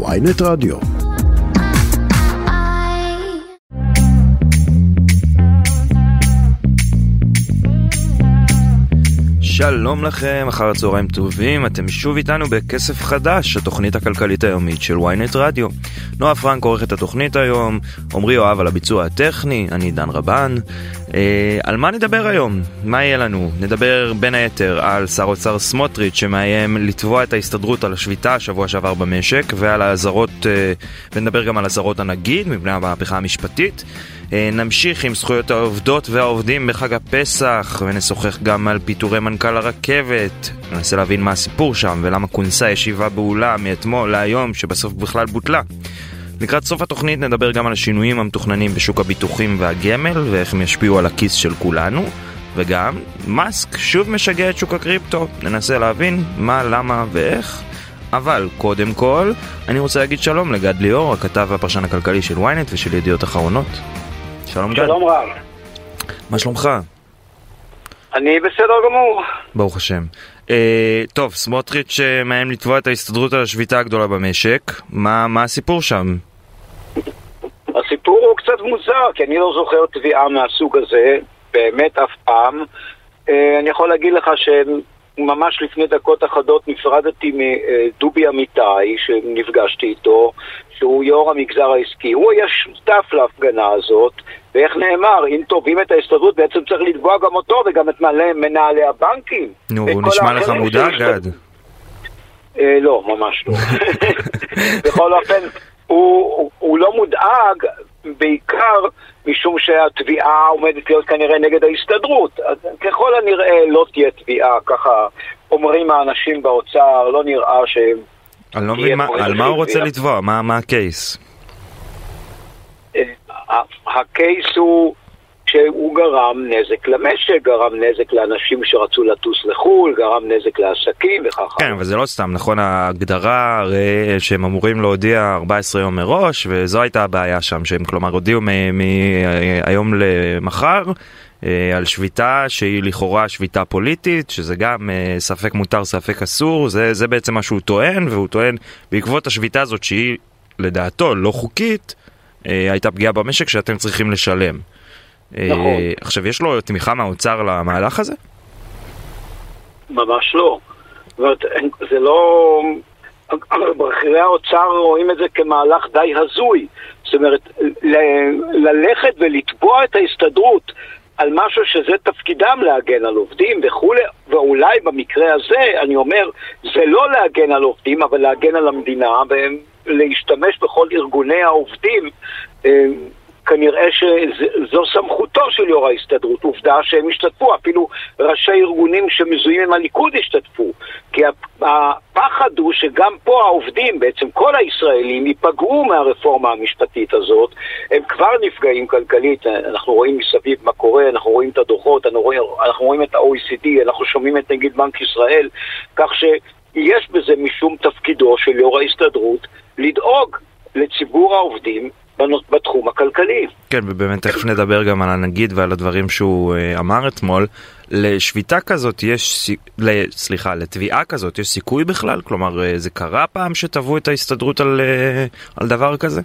ויינט רדיו. שלום לכם, אחר הצהריים טובים, אתם שוב איתנו בכסף חדש, התוכנית הכלכלית היומית של ynet רדיו. נועה פרנק עורך את התוכנית היום, עמרי יואב על הביצוע הטכני, אני דן רבן. אה, על מה נדבר היום? מה יהיה לנו? נדבר בין היתר על שר אוצר סמוטריץ' שמאיים לתבוע את ההסתדרות על השביתה השבוע שעבר במשק ועל האזהרות, אה, ונדבר גם על אזהרות הנגיד מפני המהפכה המשפטית. אה, נמשיך עם זכויות העובדות והעובדים בחג הפסח ונשוחח גם על פיטורי מנכ"ל הרכבת. ננסה להבין מה הסיפור שם ולמה כונסה ישיבה באולה מאתמול להיום שבסוף בכלל בוטלה. לקראת סוף התוכנית נדבר גם על השינויים המתוכננים בשוק הביטוחים והגמל ואיך הם ישפיעו על הכיס של כולנו וגם מאסק שוב משגע את שוק הקריפטו ננסה להבין מה, למה ואיך אבל קודם כל אני רוצה להגיד שלום לגד ליאור הכתב והפרשן הכלכלי של ynet ושל ידיעות אחרונות שלום. שלום רב. מה שלומך? אני בסדר גמור. ברוך השם. אה, טוב, סמוטריץ' אה, מאיים לתבוע את ההסתדרות על השביתה הגדולה במשק. מה, מה הסיפור שם? הסיפור הוא קצת מוזר, כי אני לא זוכר תביעה מהסוג הזה, באמת אף פעם. אה, אני יכול להגיד לך שממש לפני דקות אחדות נפרדתי מדובי אמיתי, שנפגשתי איתו, שהוא יו"ר המגזר העסקי. הוא היה שותף להפגנה הזאת, ואיך נאמר, אם תובעים את ההסתדרות בעצם צריך לתבוע גם אותו וגם את מנהלי הבנקים. נו, הוא נשמע לך מודאג, גד? אה, לא, ממש לא. בכל אופן, הוא, הוא, הוא לא מודאג בעיקר משום שהתביעה עומדת להיות כנראה נגד ההסתדרות. אז ככל הנראה לא תהיה תביעה, ככה אומרים האנשים באוצר, לא נראה שהם... אני לא מבין על מה הוא רוצה לתבוע, מה, מה הקייס? אה, הקייס הוא שהוא גרם נזק למשק, גרם נזק לאנשים שרצו לטוס לחו"ל, גרם נזק לעסקים וכך הלאה. כן, אבל זה לא סתם, נכון? ההגדרה הרי שהם אמורים להודיע 14 יום מראש, וזו הייתה הבעיה שם, שהם כלומר הודיעו מהיום למחר. אה, על שביתה שהיא לכאורה שביתה פוליטית, שזה גם אה, ספק מותר ספק אסור, זה, זה בעצם מה שהוא טוען, והוא טוען בעקבות השביתה הזאת שהיא לדעתו לא חוקית, אה, הייתה פגיעה במשק שאתם צריכים לשלם. נכון. עכשיו, יש לו תמיכה מהאוצר למהלך הזה? ממש לא. זה לא... בכירי האוצר רואים את זה כמהלך די הזוי. זאת אומרת, ללכת ולתבוע את ההסתדרות על משהו שזה תפקידם להגן על עובדים וכולי, ואולי במקרה הזה, אני אומר, זה לא להגן על עובדים, אבל להגן על המדינה ולהשתמש בכל ארגוני העובדים. אה, כנראה שזו סמכותו של יו"ר ההסתדרות, עובדה שהם השתתפו, אפילו ראשי ארגונים שמזוהים עם הליכוד השתתפו. כי הפחד הוא שגם פה העובדים, בעצם כל הישראלים, ייפגעו מהרפורמה המשפטית הזאת. הם כבר נפגעים כלכלית, אנחנו רואים מסביב מה קורה, אנחנו רואים את הדוחות, אנחנו רואים, אנחנו רואים את ה-OECD, אנחנו שומעים את נגיד בנק ישראל, כך שיש בזה משום תפקידו של יו"ר ההסתדרות לדאוג לציבור העובדים בתחום הכלכלי. כן, ובאמת תכף נדבר גם על הנגיד ועל הדברים שהוא uh, אמר אתמול. לשביתה כזאת יש, סליחה, לתביעה כזאת יש סיכוי בכלל? כלומר, uh, זה קרה פעם שתבעו את ההסתדרות על, uh, על דבר כזה?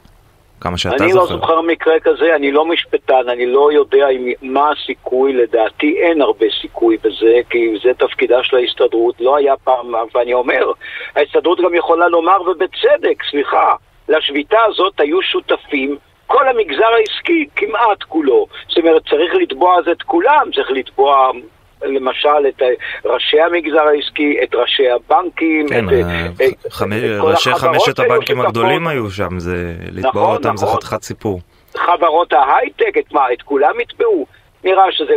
כמה שאתה אני זוכר. אני לא זוכר מקרה כזה, אני לא משפטן, אני לא יודע אם, מה הסיכוי, לדעתי אין הרבה סיכוי בזה, כי זה תפקידה של ההסתדרות, לא היה פעם, ואני אומר, ההסתדרות גם יכולה לומר, ובצדק, סליחה, לשביתה הזאת היו שותפים כל המגזר העסקי, כמעט כולו. זאת אומרת, צריך לתבוע אז את כולם, צריך לתבוע למשל את ראשי המגזר העסקי, את ראשי הבנקים, כן, את, את, את חמי, ראשי חמשת הבנקים הגדולים היו שם, זה לתבוע נכון, אותם נכון. זה חתיכת סיפור. חברות ההייטק, את מה, את כולם יתבעו? נראה שזה,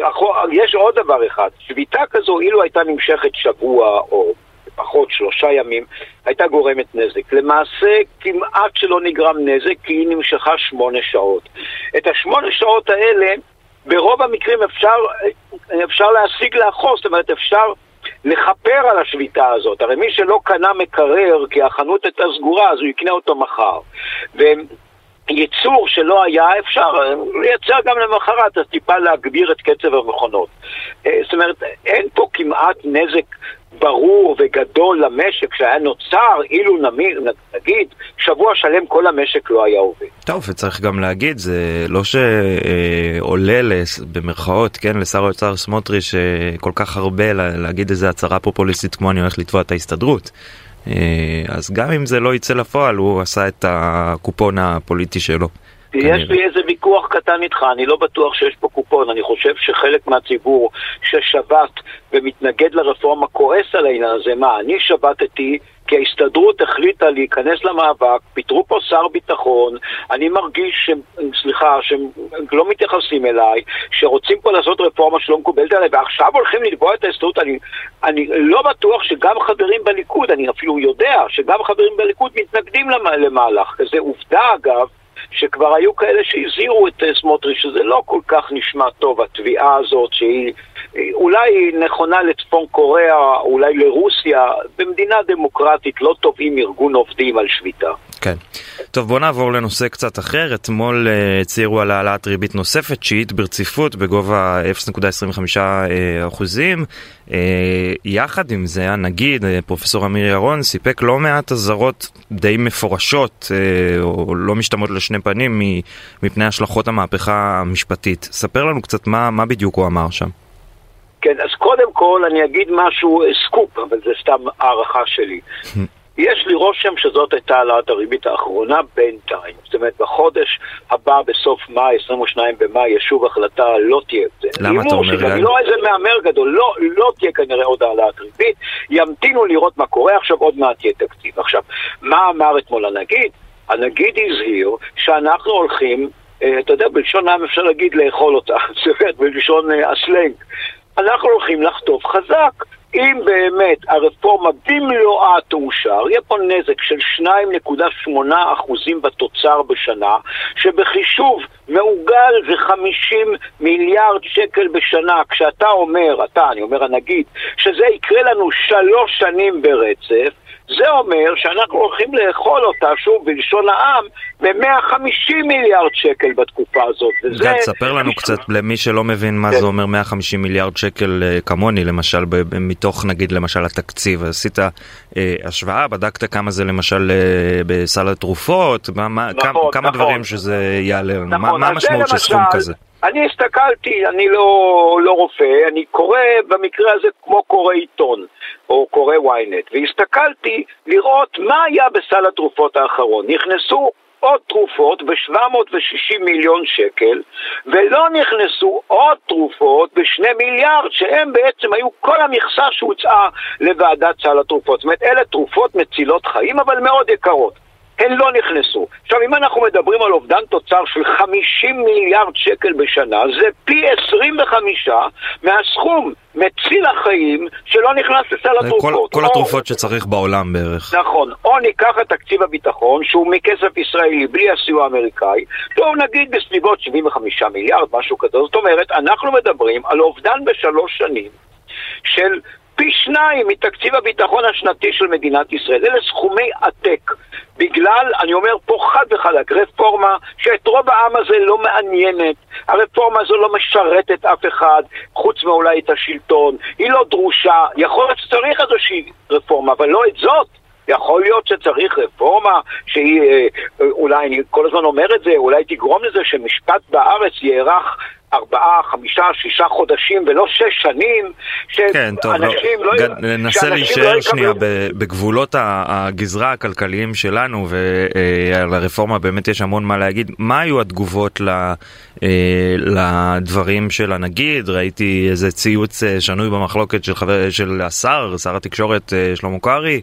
יש עוד דבר אחד, שביתה כזו, אילו הייתה נמשכת שבוע או פחות שלושה ימים, הייתה גורמת נזק. למעשה כמעט שלא נגרם נזק כי היא נמשכה שמונה שעות. את השמונה שעות האלה ברוב המקרים אפשר, אפשר להשיג לאחור, זאת אומרת אפשר לכפר על השביתה הזאת. הרי מי שלא קנה מקרר כי החנות הייתה סגורה אז הוא יקנה אותו מחר. ו... ייצור שלא היה אפשר לייצר גם למחרת, אז טיפה להגביר את קצב המכונות. אה, זאת אומרת, אין פה כמעט נזק ברור וגדול למשק שהיה נוצר אילו נמיר, נגיד שבוע שלם כל המשק לא היה עובד. טוב, וצריך גם להגיד, זה לא שעולה במרכאות, כן, לשר האוצר סמוטריץ' כל כך הרבה להגיד איזה הצהרה פופוליסטית כמו אני הולך לתבוע את ההסתדרות. אה, אז גם אם זה לא יצא לפועל, הוא עשה את הקופון הפוליטי שלו. יש לי איזה ויכוח קטן איתך, אני לא בטוח שיש פה קופון, אני חושב שחלק מהציבור ששבת ומתנגד לרפורמה כועס על העניין הזה, מה, אני שבתתי כי ההסתדרות החליטה להיכנס למאבק, פיטרו פה שר ביטחון, אני מרגיש שהם, סליחה, שהם לא מתייחסים אליי, שרוצים פה לעשות רפורמה שלא מקובלת עליי, ועכשיו הולכים לתבוע את ההסתדרות, אני, אני לא בטוח שגם חברים בליכוד, אני אפילו יודע שגם חברים בליכוד מתנגדים למהלך כזה, עובדה אגב, שכבר היו כאלה שהזהירו את אה, סמוטריץ' שזה לא כל כך נשמע טוב, התביעה הזאת שהיא אולי נכונה לצפון קוריאה, אולי לרוסיה, במדינה דמוקרטית לא תובעים ארגון עובדים על שביתה. כן. טוב, בוא נעבור לנושא קצת אחר. אתמול uh, הצהירו על העלאת ריבית נוספת, שיעית ברציפות, בגובה 0.25 אה, אחוזים. Uh, יחד עם זה, הנגיד, פרופסור אמיר ירון, סיפק לא מעט אזהרות די מפורשות, או לא משתמעות לשני פנים, מפני השלכות המהפכה המשפטית. ספר לנו קצת מה, מה בדיוק הוא אמר שם. כן, אז קודם כל אני אגיד משהו, סקופ, אבל זה סתם הערכה שלי. יש לי רושם שזאת הייתה העלאת הריבית האחרונה בינתיים. זאת אומרת, בחודש הבא, בסוף מאי, 22 במאי, יש שוב החלטה, לא תהיה... למה אתה אומר? אני לא איזה מהמר גדול, לא, לא תהיה כנראה עוד העלאת ריבית. ימתינו לראות מה קורה עכשיו, עוד מעט יהיה תקציב. עכשיו, מה אמר אתמול הנגיד? הנגיד הזהיר שאנחנו הולכים, אה, אתה יודע, בלשון העם אפשר להגיד לאכול אותה, זאת אומרת, בלשון אה, הסלנג. אנחנו הולכים לחטוף חזק. אם באמת הרפורמה במלואה תאושר, יהיה פה נזק של 2.8% בתוצר בשנה, שבחישוב מעוגל זה 50 מיליארד שקל בשנה. כשאתה אומר, אתה, אני אומר הנגיד, שזה יקרה לנו שלוש שנים ברצף, זה אומר שאנחנו הולכים לאכול אותה, שוב, בלשון העם, ב-150 מיליארד שקל בתקופה הזאת. וזה... גד, ספר לנו קצת, למי שלא מבין מה כן. זה אומר 150 מיליארד שקל אה, כמוני, למשל, מתוך נגיד למשל התקציב. עשית אה, השוואה, בדקת כמה זה למשל אה, בסל התרופות, מה, נכון, כמה, נכון. דברים שזה יעלה לנו, נכון, מה המשמעות של סכום כזה? אני הסתכלתי, אני לא, לא רופא, אני קורא במקרה הזה כמו קורא עיתון, או קורא ynet, והסתכלתי לראות מה היה בסל התרופות האחרון. נכנסו עוד תרופות ב-760 מיליון שקל, ולא נכנסו עוד תרופות ב-2 מיליארד, שהם בעצם היו כל המכסה שהוצעה לוועדת סל התרופות. זאת אומרת, אלה תרופות מצילות חיים, אבל מאוד יקרות. הן לא נכנסו. עכשיו, אם אנחנו מדברים על אובדן תוצר של 50 מיליארד שקל בשנה, זה פי 25 מהסכום מציל החיים שלא נכנס לסל התרופות. כל, כל התרופות שצריך בעולם בערך. נכון. או ניקח את תקציב הביטחון, שהוא מכסף ישראלי בלי הסיוע האמריקאי, טוב, נגיד בסביבות 75 מיליארד, משהו כזה. זאת אומרת, אנחנו מדברים על אובדן בשלוש שנים של פי שניים מתקציב הביטחון השנתי של מדינת ישראל. אלה סכומי עתק. בגלל, אני אומר פה חד וחלק, רפורמה שאת רוב העם הזה לא מעניינת. הרפורמה הזו לא משרתת אף אחד, חוץ מאולי את השלטון. היא לא דרושה. יכול להיות שצריך איזושהי רפורמה, אבל לא את זאת. יכול להיות שצריך רפורמה שהיא, אה, אולי אני כל הזמן אומר את זה, אולי תגרום לזה שמשפט בארץ יארך ארבעה, חמישה, שישה חודשים ולא שש שנים, כן, טוב, לא, לא, ג... ננסה לא להישאר לא שנייה בגבולות הגזרה הכלכליים שלנו ועל הרפורמה באמת יש המון מה להגיד. מה היו התגובות ל... אה, לדברים של הנגיד? ראיתי איזה ציוץ אה, שנוי במחלוקת של, חבר, של השר, שר התקשורת אה, שלמה קרעי.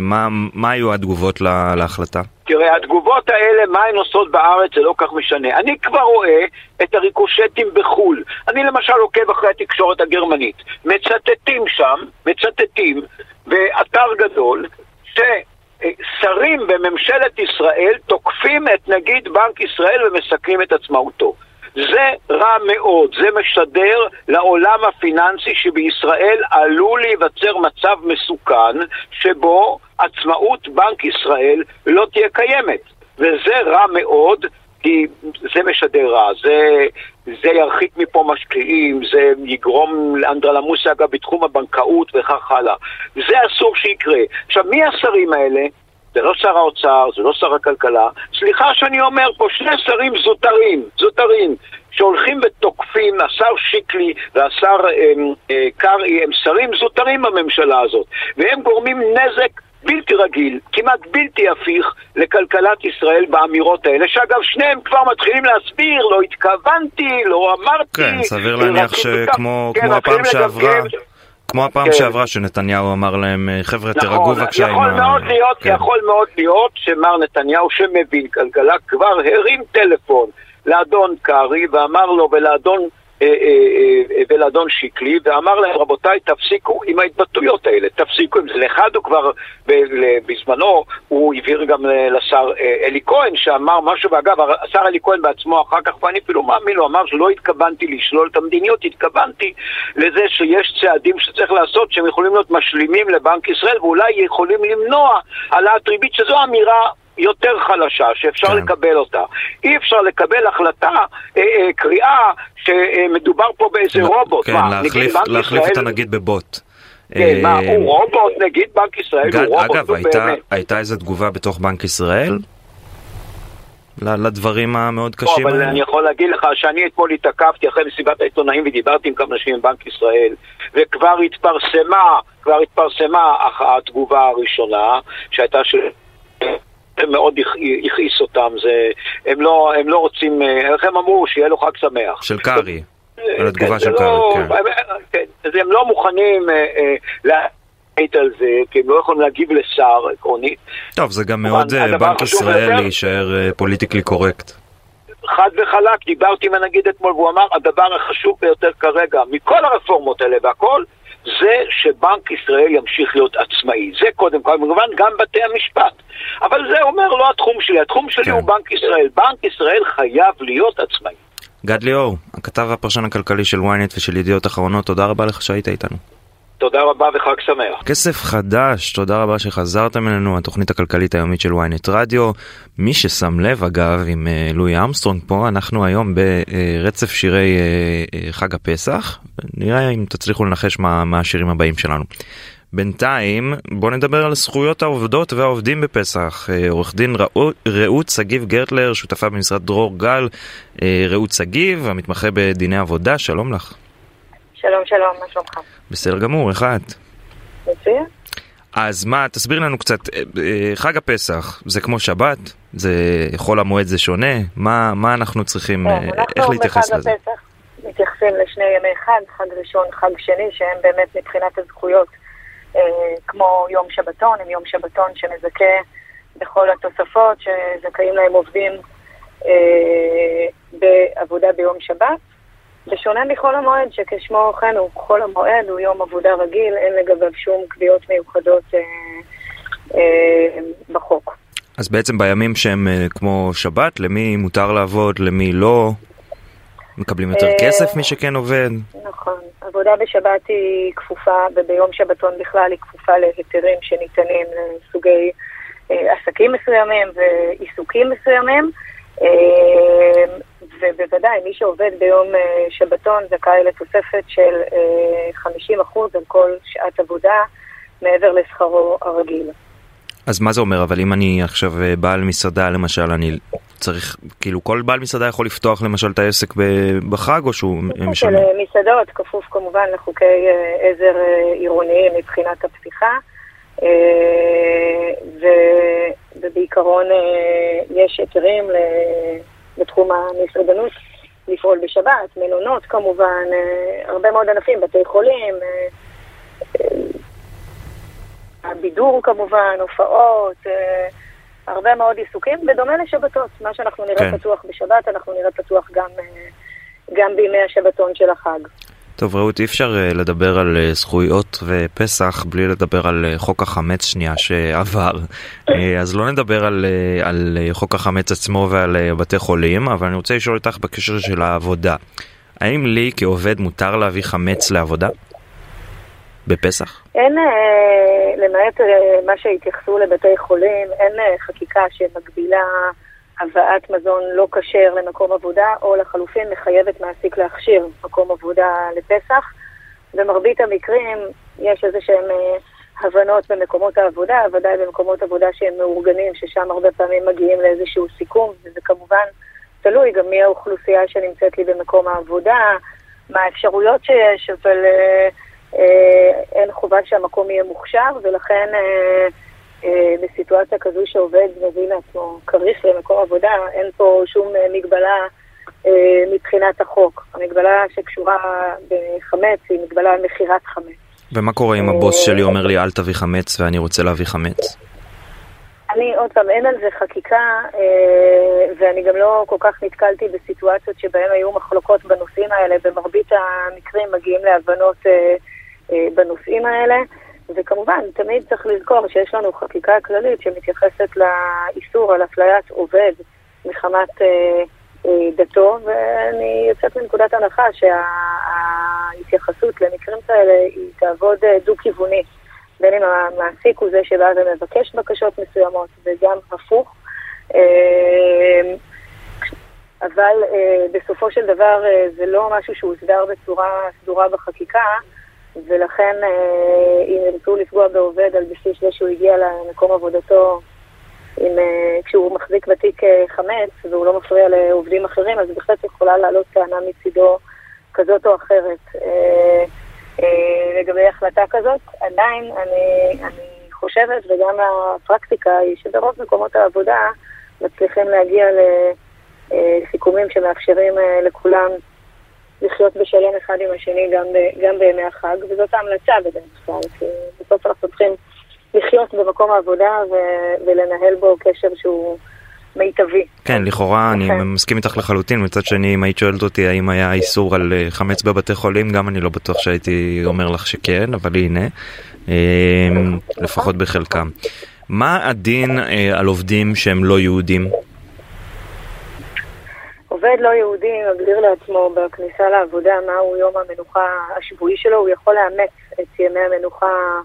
מה, מה היו התגובות לה, להחלטה? תראה, התגובות האלה, מה הן עושות בארץ, זה לא כך משנה. אני כבר רואה את הריקושטים בחו"ל. אני למשל עוקב אחרי התקשורת הגרמנית. מצטטים שם, מצטטים, באתר גדול, ששרים בממשלת ישראל תוקפים את נגיד בנק ישראל ומסכנים את עצמאותו. זה רע מאוד, זה משדר לעולם הפיננסי שבישראל עלול להיווצר מצב מסוכן שבו עצמאות בנק ישראל לא תהיה קיימת. וזה רע מאוד, כי זה משדר רע, זה, זה ירחיק מפה משקיעים, זה יגרום לאנדרלמוסיה אגב בתחום הבנקאות וכך הלאה. זה אסור שיקרה. עכשיו, מי השרים האלה? זה לא שר האוצר, זה לא שר הכלכלה. סליחה שאני אומר פה, שני שרים זוטרים, זוטרים, שהולכים ותוקפים, השר שיקלי והשר אה, אה, קרעי הם שרים זוטרים בממשלה הזאת, והם גורמים נזק בלתי רגיל, כמעט בלתי הפיך לכלכלת ישראל באמירות האלה, שאגב שניהם כבר מתחילים להסביר, לא התכוונתי, לא אמרתי. כן, סביר להניח שכמו כן, הפעם שעברה... כמו הפעם כן. שעברה שנתניהו אמר להם, חבר'ה נכון, תירגעו בבקשה עם ה... מאוד להיות, כן. יכול מאוד להיות שמר נתניהו שמבין כלכלה כבר הרים טלפון לאדון קרעי ואמר לו ולאדון אה, אה, אה, ולאדון שיקלי, ואמר להם, רבותיי, תפסיקו עם ההתבטאויות האלה, תפסיקו עם זה. לאחד הוא כבר, בזמנו, הוא העביר גם לשר אלי כהן, שאמר משהו, ואגב, השר אלי כהן בעצמו אחר כך, ואני אפילו מאמין לו, אמר שלא התכוונתי לשלול את המדיניות, התכוונתי לזה שיש צעדים שצריך לעשות שהם יכולים להיות משלימים לבנק ישראל, ואולי יכולים למנוע העלאת ריבית, שזו אמירה יותר חלשה, שאפשר כן. לקבל אותה. אי אפשר לקבל החלטה, אה, אה, קריאה, שמדובר פה באיזה לא, רובוט. כן, מה, להחליף, להחליף ישראל... את הנגיד בבוט. כן, אה, מה, הוא רובוט, נגיד בנק ישראל, הוא רובוט, אגב, הייתה, הייתה איזו תגובה בתוך בנק ישראל? לדברים המאוד קשים האלה? אבל אני יכול להגיד לך שאני אתמול התעכבתי אחרי מסיבת העיתונאים ודיברתי עם כמה אנשים מבנק ישראל וכבר התפרסמה, כבר התפרסמה התגובה הראשונה שהייתה של מאוד הכעיס אותם, זה, הם, לא, הם לא רוצים, איך הם אמרו? שיהיה לו חג שמח. של קארי, על התגובה של קארי, כן. כן. אז הם לא מוכנים אה, אה, להעיט על זה, כי הם לא יכולים להגיב לשר עקרונית. טוב, זה גם מאוד אה, בנק ישראל להישאר פוליטיקלי קורקט. חד וחלק, דיברתי עם הנגיד אתמול והוא אמר, הדבר החשוב ביותר כרגע, מכל הרפורמות האלה והכל, זה שבנק ישראל ימשיך להיות עצמאי. זה קודם כל, כמובן גם בתי המשפט. אבל זה אומר לא התחום שלי, התחום שלי כן. הוא בנק ישראל. בנק ישראל חייב להיות עצמאי. גד ליאור, הכתב והפרשן הכלכלי של ynet ושל ידיעות אחרונות, תודה רבה לך שהיית איתנו. תודה רבה וחג שמח. כסף חדש, תודה רבה שחזרתם אלינו, התוכנית הכלכלית היומית של ynet רדיו. מי ששם לב אגב עם uh, לואי אמסטרונג פה, אנחנו היום ברצף שירי uh, חג הפסח, נראה אם תצליחו לנחש מה, מה השירים הבאים שלנו. בינתיים בוא נדבר על זכויות העובדות והעובדים בפסח. עורך דין רעות שגיב גרטלר, שותפה במשרד דרור גל, רעות שגיב, המתמחה בדיני עבודה, שלום לך. שלום שלום, מה שלומך? בסדר גמור, איך את? אז מה, תסביר לנו קצת, אה, אה, חג הפסח זה כמו שבת? זה חול המועד זה שונה? מה, מה אנחנו צריכים, כן, אה, איך להתייחס לזה? אנחנו בחג הפסח מתייחסים לשני ימי חג, חג ראשון, חג שני, שהם באמת מבחינת הזכויות כמו יום שבתון, הם יום שבתון שמזכה בכל התוספות שזכאים להם עובדים בעבודה ביום שבת. בשונה מחול המועד, שכשמו כן הוא חול המועד, הוא יום עבודה רגיל, אין לגביו שום קביעות מיוחדות אה, אה, בחוק. אז בעצם בימים שהם אה, כמו שבת, למי מותר לעבוד, למי לא? מקבלים יותר אה, כסף מי שכן עובד? נכון. עבודה בשבת היא כפופה, וביום שבתון בכלל היא כפופה להיתרים שניתנים לסוגי אה, עסקים מסוימים ועיסוקים מסוימים. אה, ובוודאי, מי שעובד ביום אה, שבתון זכאי לתוספת של 50% אה, על כל שעת עבודה מעבר לשכרו הרגיל. אז מה זה אומר? אבל אם אני עכשיו בעל מסעדה למשל, אני צריך, כאילו כל בעל מסעדה יכול לפתוח למשל את העסק בחג או שהוא? של מסעדות, כפוף כמובן לחוקי עזר עירוניים מבחינת הפתיחה. ובעיקרון יש היתרים בתחום המסעדנות לפעול בשבת, מלונות כמובן, אה, הרבה מאוד ענפים, בתי חולים, אה, אה, הבידור כמובן, הופעות, הרבה מאוד עיסוקים, בדומה לשבתות. מה שאנחנו נראה כן. פתוח בשבת, אנחנו נראה פתוח גם, גם בימי השבתון של החג. טוב רעות, אי אפשר uh, לדבר על uh, זכויות ופסח בלי לדבר על uh, חוק החמץ שנייה שעבר. אז לא נדבר על, על חוק החמץ עצמו ועל בתי חולים, אבל אני רוצה לשאול אותך בקשר של העבודה. האם לי כעובד מותר להביא חמץ לעבודה? בפסח? אין, למעט מה שהתייחסו לבתי חולים, אין חקיקה שמגבילה הבאת מזון לא כשר למקום עבודה, או לחלופין מחייבת מעסיק להכשיר מקום עבודה לפסח. במרבית המקרים יש איזה שהם אה, הבנות במקומות העבודה, ודאי במקומות עבודה שהם מאורגנים, ששם הרבה פעמים מגיעים לאיזשהו סיכום, וזה כמובן תלוי גם מי האוכלוסייה שנמצאת לי במקום העבודה, מה האפשרויות שיש, אבל אה, אה, אין חובה שהמקום יהיה מוכשר, ולכן אה, בסיטואציה כזו שעובד מביא לעצמו כריך למקום עבודה, אין פה שום אה, מגבלה אה, מבחינת החוק. המגבלה שקשורה בחמץ היא מגבלה על מכירת חמץ. ומה קורה אם הבוס שלי אומר לי אל תביא חמץ ואני רוצה להביא חמץ? אני, עוד פעם, אין על זה חקיקה, אה, ואני גם לא כל כך נתקלתי בסיטואציות שבהן היו מחלוקות בנושאים האלה. במרבית המקרים מגיעים להבנות אה, אה, בנושאים האלה. וכמובן, תמיד צריך לזכור שיש לנו חקיקה כללית שמתייחסת לאיסור על אפליית עובד מחמת אה, אה, דתו, ואני יוצאת מנקודת הנחה שההתייחסות למקרים כאלה היא תעבוד אה, דו-כיווני. בין אם המעסיק הוא זה שבא ומבקש בקשות מסוימות, וגם הפוך. אה, אבל אה, בסופו של דבר אה, זה לא משהו שהוסדר בצורה סדורה בחקיקה, ולכן אם ירצו לפגוע בעובד על בסיס זה שהוא הגיע למקום עבודתו עם, כשהוא מחזיק בתיק חמץ והוא לא מפריע לעובדים אחרים, אז בהחלט יכולה לעלות טענה מצידו כזאת או אחרת. אה, לגבי החלטה כזאת. עדיין אני, אני חושבת, וגם הפרקטיקה היא שברוב מקומות העבודה מצליחים להגיע לסיכומים שמאפשרים אה, לכולם לחיות בשלום אחד עם השני גם, גם בימי החג, וזאת ההמלצה בדרך כלל, כי בסוף אנחנו צריכים לחיות במקום העבודה ו- ולנהל בו קשר שהוא... מיטבי. כן, לכאורה אני אוקיי. מסכים איתך לחלוטין, מצד שני אם היית שואלת אותי האם היה איסור על אה, חמץ בבתי חולים, גם אני לא בטוח שהייתי אומר לך שכן, אבל הנה, אה, לפחות בחלקם. מה הדין אה, על עובדים שהם לא יהודים? עובד לא יהודי מגדיר לעצמו בכניסה לעבודה מהו יום המנוחה השבועי שלו, הוא יכול לאמץ את ימי המנוחה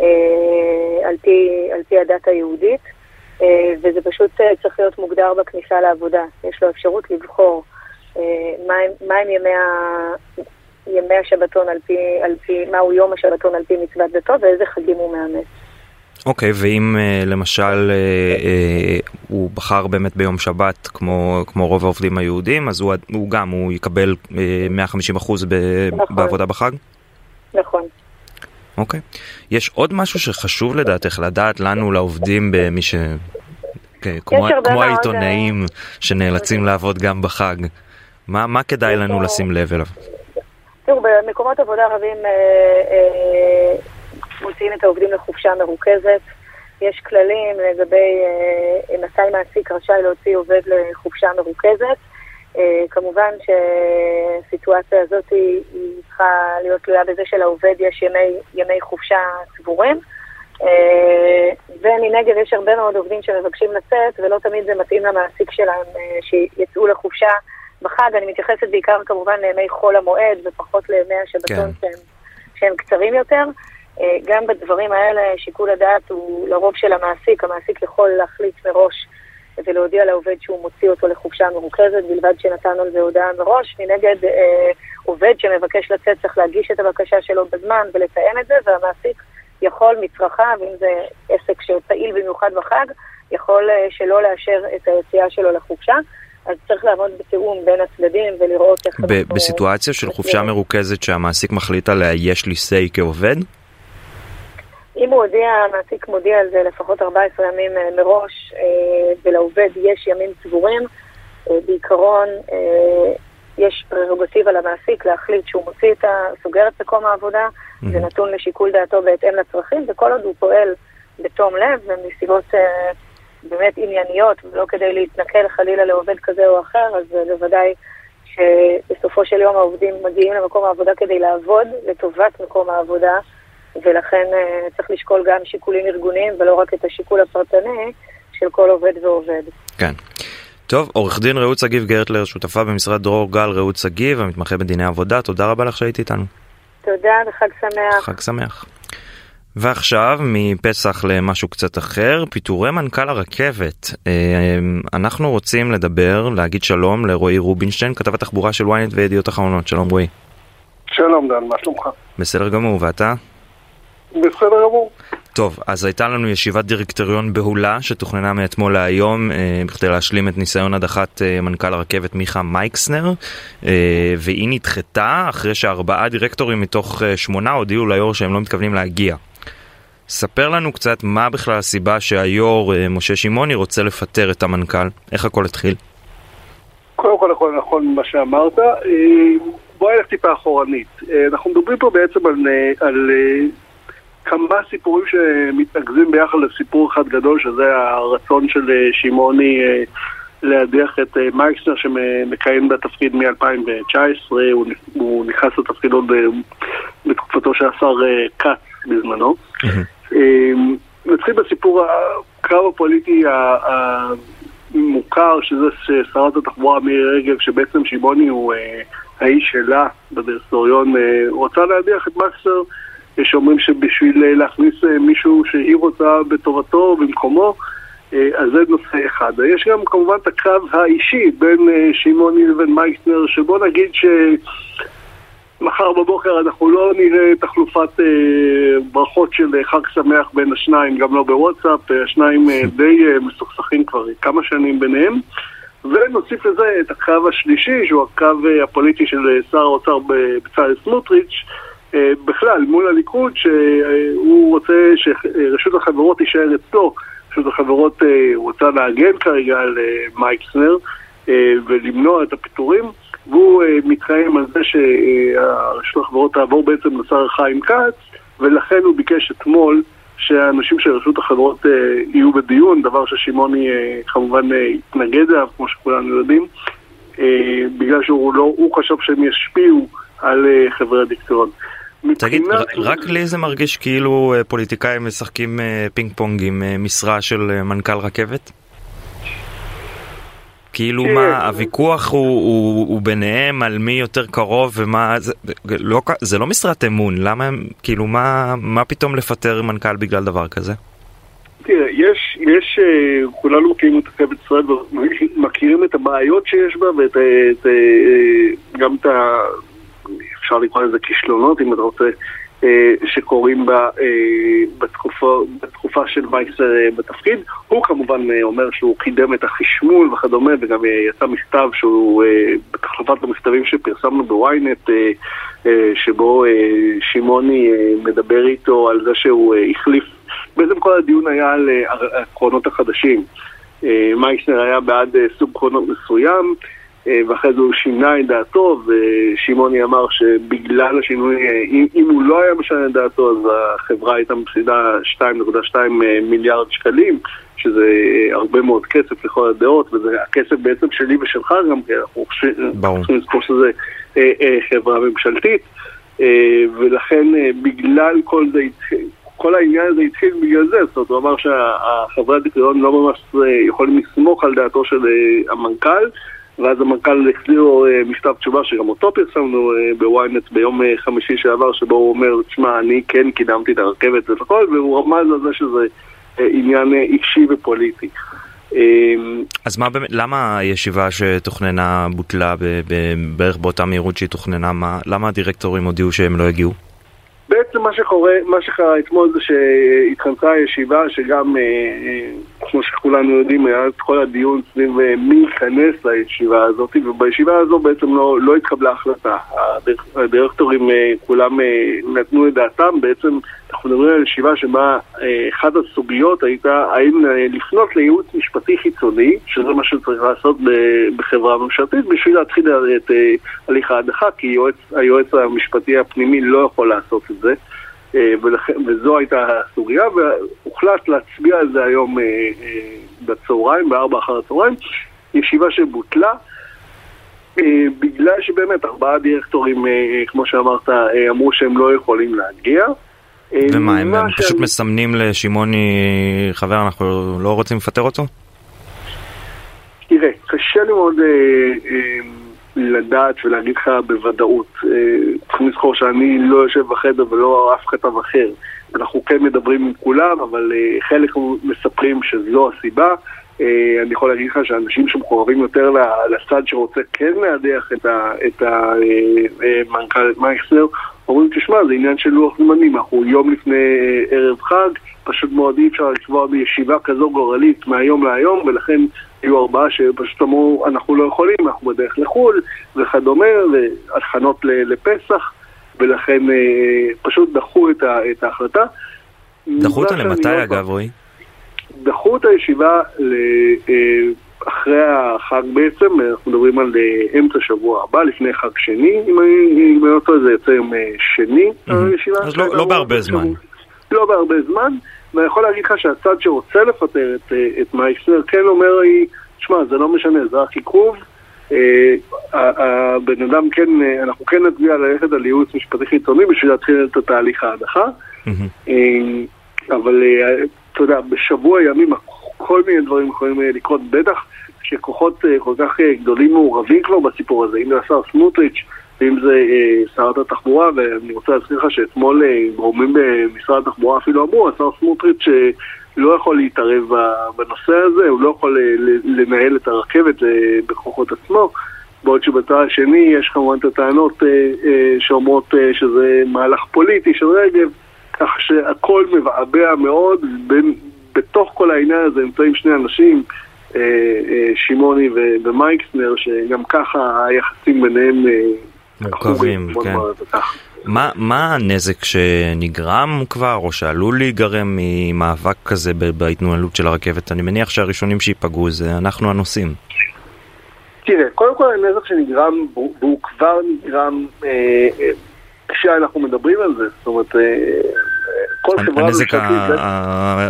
אה, על, פי, על פי הדת היהודית. אה, וזה פשוט אה, צריך להיות מוגדר בכניסה לעבודה. יש לו אפשרות לבחור אה, מהם ימי, ה... ימי השבתון על פי, על פי, מהו יום השבתון על פי מצוות דתו ואיזה חגים הוא מאמץ. אוקיי, okay, ואם למשל הוא בחר באמת ביום שבת כמו, כמו רוב העובדים היהודים, אז הוא, הוא גם, הוא יקבל 150% ב, נכון. בעבודה בחג? נכון. אוקיי. יש עוד משהו שחשוב לדעתך לדעת לנו לעובדים במי ש... כן, כמו, כמו העיתונאים uh... שנאלצים לעבוד גם בחג. מה, מה כדאי לנו לשים לב אליו? תראו, במקומות עבודה רבים אה, אה, מוציאים את העובדים לחופשה מרוכזת. יש כללים לגבי אה, מתי מעסיק רשאי להוציא עובד לחופשה מרוכזת. אה, כמובן שהסיטואציה הזאת היא, היא צריכה להיות תלויה בזה שלעובד יש ימי, ימי חופשה צבורים. אה, ומנגד יש הרבה מאוד עובדים שמבקשים לצאת, ולא תמיד זה מתאים למעסיק שלהם אה, שיצאו לחופשה בחג. אני מתייחסת בעיקר כמובן לימי חול המועד ופחות לימי השבתון כן. שהם, שהם קצרים יותר. גם בדברים האלה שיקול הדעת הוא לרוב של המעסיק. המעסיק יכול להחליט מראש ולהודיע לעובד שהוא מוציא אותו לחופשה מרוכזת, בלבד שנתנו על זה הודעה מראש. מנגד, אה, עובד שמבקש לצאת צריך להגיש את הבקשה שלו בזמן ולתאם את זה, והמעסיק יכול מצרכיו, אם זה עסק שפעיל במיוחד בחג, יכול אה, שלא לאשר את היציאה שלו לחופשה. אז צריך לעמוד בתיאום בין הצדדים ולראות איך... אנחנו... בסיטואציה של חופשה מרוכזת שהמעסיק מחליט עליה, יש לי say כעובד? אם הוא הודיע, המעסיק מודיע על זה לפחות 14 ימים אה, מראש, אה, ולעובד יש ימים צבורים, אה, בעיקרון יש פררוגטיבה למעסיק להחליט שהוא מוציא את ה... סוגר את מקום העבודה, mm-hmm. זה נתון לשיקול דעתו בהתאם לצרכים, וכל עוד הוא פועל בתום לב ומסיבות באמת ענייניות, ולא כדי להתנכל חלילה לעובד כזה או אחר, אז בוודאי שבסופו של יום העובדים מגיעים למקום העבודה כדי לעבוד לטובת מקום העבודה. ולכן uh, צריך לשקול גם שיקולים ארגוניים ולא רק את השיקול הפרטני של כל עובד ועובד. כן. טוב, עורך דין רעות שגיב גרטלר, שותפה במשרד דרור גל רעות שגיב, המתמחה בדיני עבודה, תודה רבה לך שהיית איתנו. תודה וחג שמח. חג שמח. ועכשיו מפסח למשהו קצת אחר, פיטורי מנכ"ל הרכבת. אה, אנחנו רוצים לדבר, להגיד שלום לרועי רובינשטיין, כתב התחבורה של ynet וידיעות אחרונות. שלום רועי. שלום דן, מה שלומך? בסדר גמור, ואתה? בסדר גמור. טוב, אז הייתה לנו ישיבת דירקטוריון בהולה שתוכננה מאתמול להיום אה, בכדי להשלים את ניסיון הדחת אה, מנכ"ל הרכבת מיכה מייקסנר אה, והיא נדחתה אחרי שארבעה דירקטורים מתוך אה, שמונה הודיעו ליו"ר שהם לא מתכוונים להגיע. ספר לנו קצת מה בכלל הסיבה שהיו"ר אה, משה שמעוני רוצה לפטר את המנכ"ל, איך הכל התחיל? קודם כל הכל נכון מה שאמרת. אה, בוא נלך טיפה אחורנית. אה, אנחנו מדברים פה בעצם על, אה, על כמה סיפורים שמתנקזים ביחד לסיפור אחד גדול, שזה הרצון של שמעוני להדיח את מייקסנר שמכהן בתפקיד מ-2019, הוא, הוא נכנס לתפקיד עוד בתקופתו של השר כץ בזמנו. נתחיל בסיפור הקרב הפוליטי המוכר, שזה שרת התחבורה מירי רגב, שבעצם שמעוני הוא האיש שלה בדירקטוריון, רוצה להדיח את מקסר, שאומרים שבשביל להכניס מישהו שהיא רוצה בטובתו במקומו, אז זה נושא אחד. יש גם כמובן את הקרב האישי בין שמעוני לבין מייסנר, שבוא נגיד ש... מחר בבוקר אנחנו לא נראה תחלופת אה, ברכות של חג שמח בין השניים, גם לא בוואטסאפ, השניים אה, די אה, מסוכסכים כבר כמה שנים ביניהם. ונוסיף לזה את הקו השלישי, שהוא הקו אה, הפוליטי של אה, שר האוצר בצלאל סמוטריץ', אה, בכלל, מול הליכוד, שהוא רוצה שרשות החברות תישאר אצלו. רשות החברות אה, רוצה להגן כרגע על אה, מייקסנר אה, ולמנוע את הפיטורים. והוא מתחייב על זה שהרשות החברות תעבור בעצם לשר חיים כץ, ולכן הוא ביקש אתמול שהאנשים של רשות החברות יהיו בדיון, דבר ששמעוני כמובן התנגד אליו, כמו שכולנו יודעים, בגלל שהוא לא, חשב שהם ישפיעו על חברי הדירקטוריון. תגיד, רק לי זה מרגיש כאילו פוליטיקאים משחקים פינג פונג עם משרה של מנכ"ל רכבת? כאילו כן. מה, הוויכוח הוא, הוא, הוא ביניהם על מי יותר קרוב ומה, זה לא, זה לא משרת אמון, למה הם, כאילו מה, מה פתאום לפטר מנכ"ל בגלל דבר כזה? תראה, יש, יש, אה, כולנו מכירים את רכבת ישראל ומכירים את הבעיות שיש בה ואת, את, אה, גם את. אפשר לקרוא לזה כישלונות אם אתה רוצה אה, שקורים אה, בתקופה, בתקופה של וייסר אה, בתפקיד. הוא כמובן אומר שהוא קידם את החשמול וכדומה, וגם יצא מכתב שהוא, בתחלפת המכתבים שפרסמנו בוויינט, שבו שמעוני מדבר איתו על זה שהוא החליף, בעצם כל הדיון היה על העקרונות החדשים. מייסנר היה בעד סוג קרונות מסוים, ואחרי זה הוא שינה את דעתו, ושמעוני אמר שבגלל השינוי, אה, אם, אם הוא לא היה משנה את דעתו, אז החברה הייתה מפסידה 2.2 אה, מיליארד שקלים, שזה הרבה מאוד כסף לכל הדעות, וזה הכסף בעצם שלי ושלך גם, כי אנחנו צריכים לזכור שזה חברה ממשלתית, ולכן בגלל כל זה, כל העניין הזה התחיל בגלל זה, זאת אומרת, הוא אמר שהחברי הדירקטוריון לא ממש יכולים לסמוך על דעתו של המנכ"ל, ואז המנכ"ל החזיר לו אה, מכתב תשובה שגם אותו פרסמנו אה, בוויינט ביום אה, חמישי שעבר, שבו הוא אומר, תשמע, אני כן קידמתי את הרכבת והכל, והוא רמז על זה שזה עניין אישי ופוליטי. אז מה באמת, למה הישיבה שתוכננה בוטלה בערך באותה מהירות שהיא תוכננה, מה, למה הדירקטורים הודיעו שהם לא יגיעו? בעצם מה שקורה, מה שקרה אתמול זה שהתכנסה הישיבה שגם, כמו שכולנו יודעים, היה את כל הדיון סביב אה, מי ייכנס לישיבה הזאת, ובישיבה הזו בעצם לא, לא התקבלה החלטה. הדירקטורים כולם נתנו את דעתם, בעצם אנחנו מדברים על ישיבה שבה אחת הסוגיות הייתה האם לפנות לייעוץ משפטי חיצוני, שזה מה שצריך לעשות בחברה ממשלתית, בשביל להתחיל את הליך ההדחה, כי יועץ, היועץ המשפטי הפנימי לא יכול לעשות את זה. ולכן, וזו הייתה הסוגיה, והוחלט להצביע על זה היום בצהריים, בארבע אחר הצהריים, ישיבה שבוטלה. בגלל שבאמת ארבעה דירקטורים, כמו שאמרת, אמרו שהם לא יכולים להגיע. ומה, הם, הם פשוט. מסמנים לשמעוני, חבר, אנחנו לא רוצים לפטר אותו? תראה, קשה לי מאוד אה, אה, לדעת ולהגיד לך בוודאות. אה, צריכים לזכור שאני לא יושב בחדר ולא אף כתב אחר. אנחנו כן מדברים עם כולם, אבל חלק מספרים שזו הסיבה. אני יכול להגיד לך שאנשים שמקורבים יותר לצד שרוצה כן להדיח את המנכ"ל מייכסר, אומרים, תשמע, זה עניין של לוח זמנים, אנחנו יום לפני ערב חג, פשוט מאוד אי אפשר לקבוע בישיבה כזו גורלית מהיום להיום, ולכן היו ארבעה שפשוט אמרו, אנחנו לא יכולים, אנחנו בדרך לחו"ל, וכדומה, והכנות לפסח, ולכן אה, פשוט דחו את, ה, את ההחלטה. דחו אותה למתי אגב, רועי? דחו את הישיבה ל... אה, אחרי החג בעצם, אנחנו מדברים על אה, אמצע שבוע הבא, לפני חג שני, אם אני לא טועה זה יוצא יום שני, הישיבה. אז לא, לא בהרבה זמן. לא בהרבה זמן, ואני יכול להגיד לך שהצד שרוצה לפטר את, את מייסר כן אומר לי, שמע, זה לא משנה, זה רק עיכוב. הבן אדם כן, אנחנו כן נצביע ללכת על ייעוץ משפטי חיצוני בשביל להתחיל את התהליך ההדחה. אבל אתה יודע, בשבוע ימים כל מיני דברים יכולים לקרות, בטח שכוחות כל כך גדולים מעורבים כבר בסיפור הזה, אם זה השר סמוטריץ' ואם זה אה, שרת התחבורה, ואני רוצה להזכיר לך שאתמול אה, גורמים במשרד התחבורה אפילו אמרו, השר סמוטריץ' אה, לא יכול להתערב בנושא הזה, הוא לא יכול לנהל את הרכבת בכוחות עצמו. בעוד שבצד השני יש כמובן את הטענות שאומרות שזה מהלך פוליטי של רגב, כך שהכל מבעבע מאוד, בין, בתוך כל העניין הזה נמצאים שני אנשים, אה, שמעוני ומייקסנר, שגם ככה היחסים ביניהם מורכבים, כן. מה, מה הנזק שנגרם כבר, או שעלול להיגרם ממאבק כזה בהתנהלות של הרכבת? אני מניח שהראשונים שייפגעו זה אנחנו הנוסעים. תראה, קודם כל הנזק שנגרם, והוא כבר נגרם אה, אה, כשאנחנו מדברים על זה, זאת אומרת, אה, כל חברה... הנזק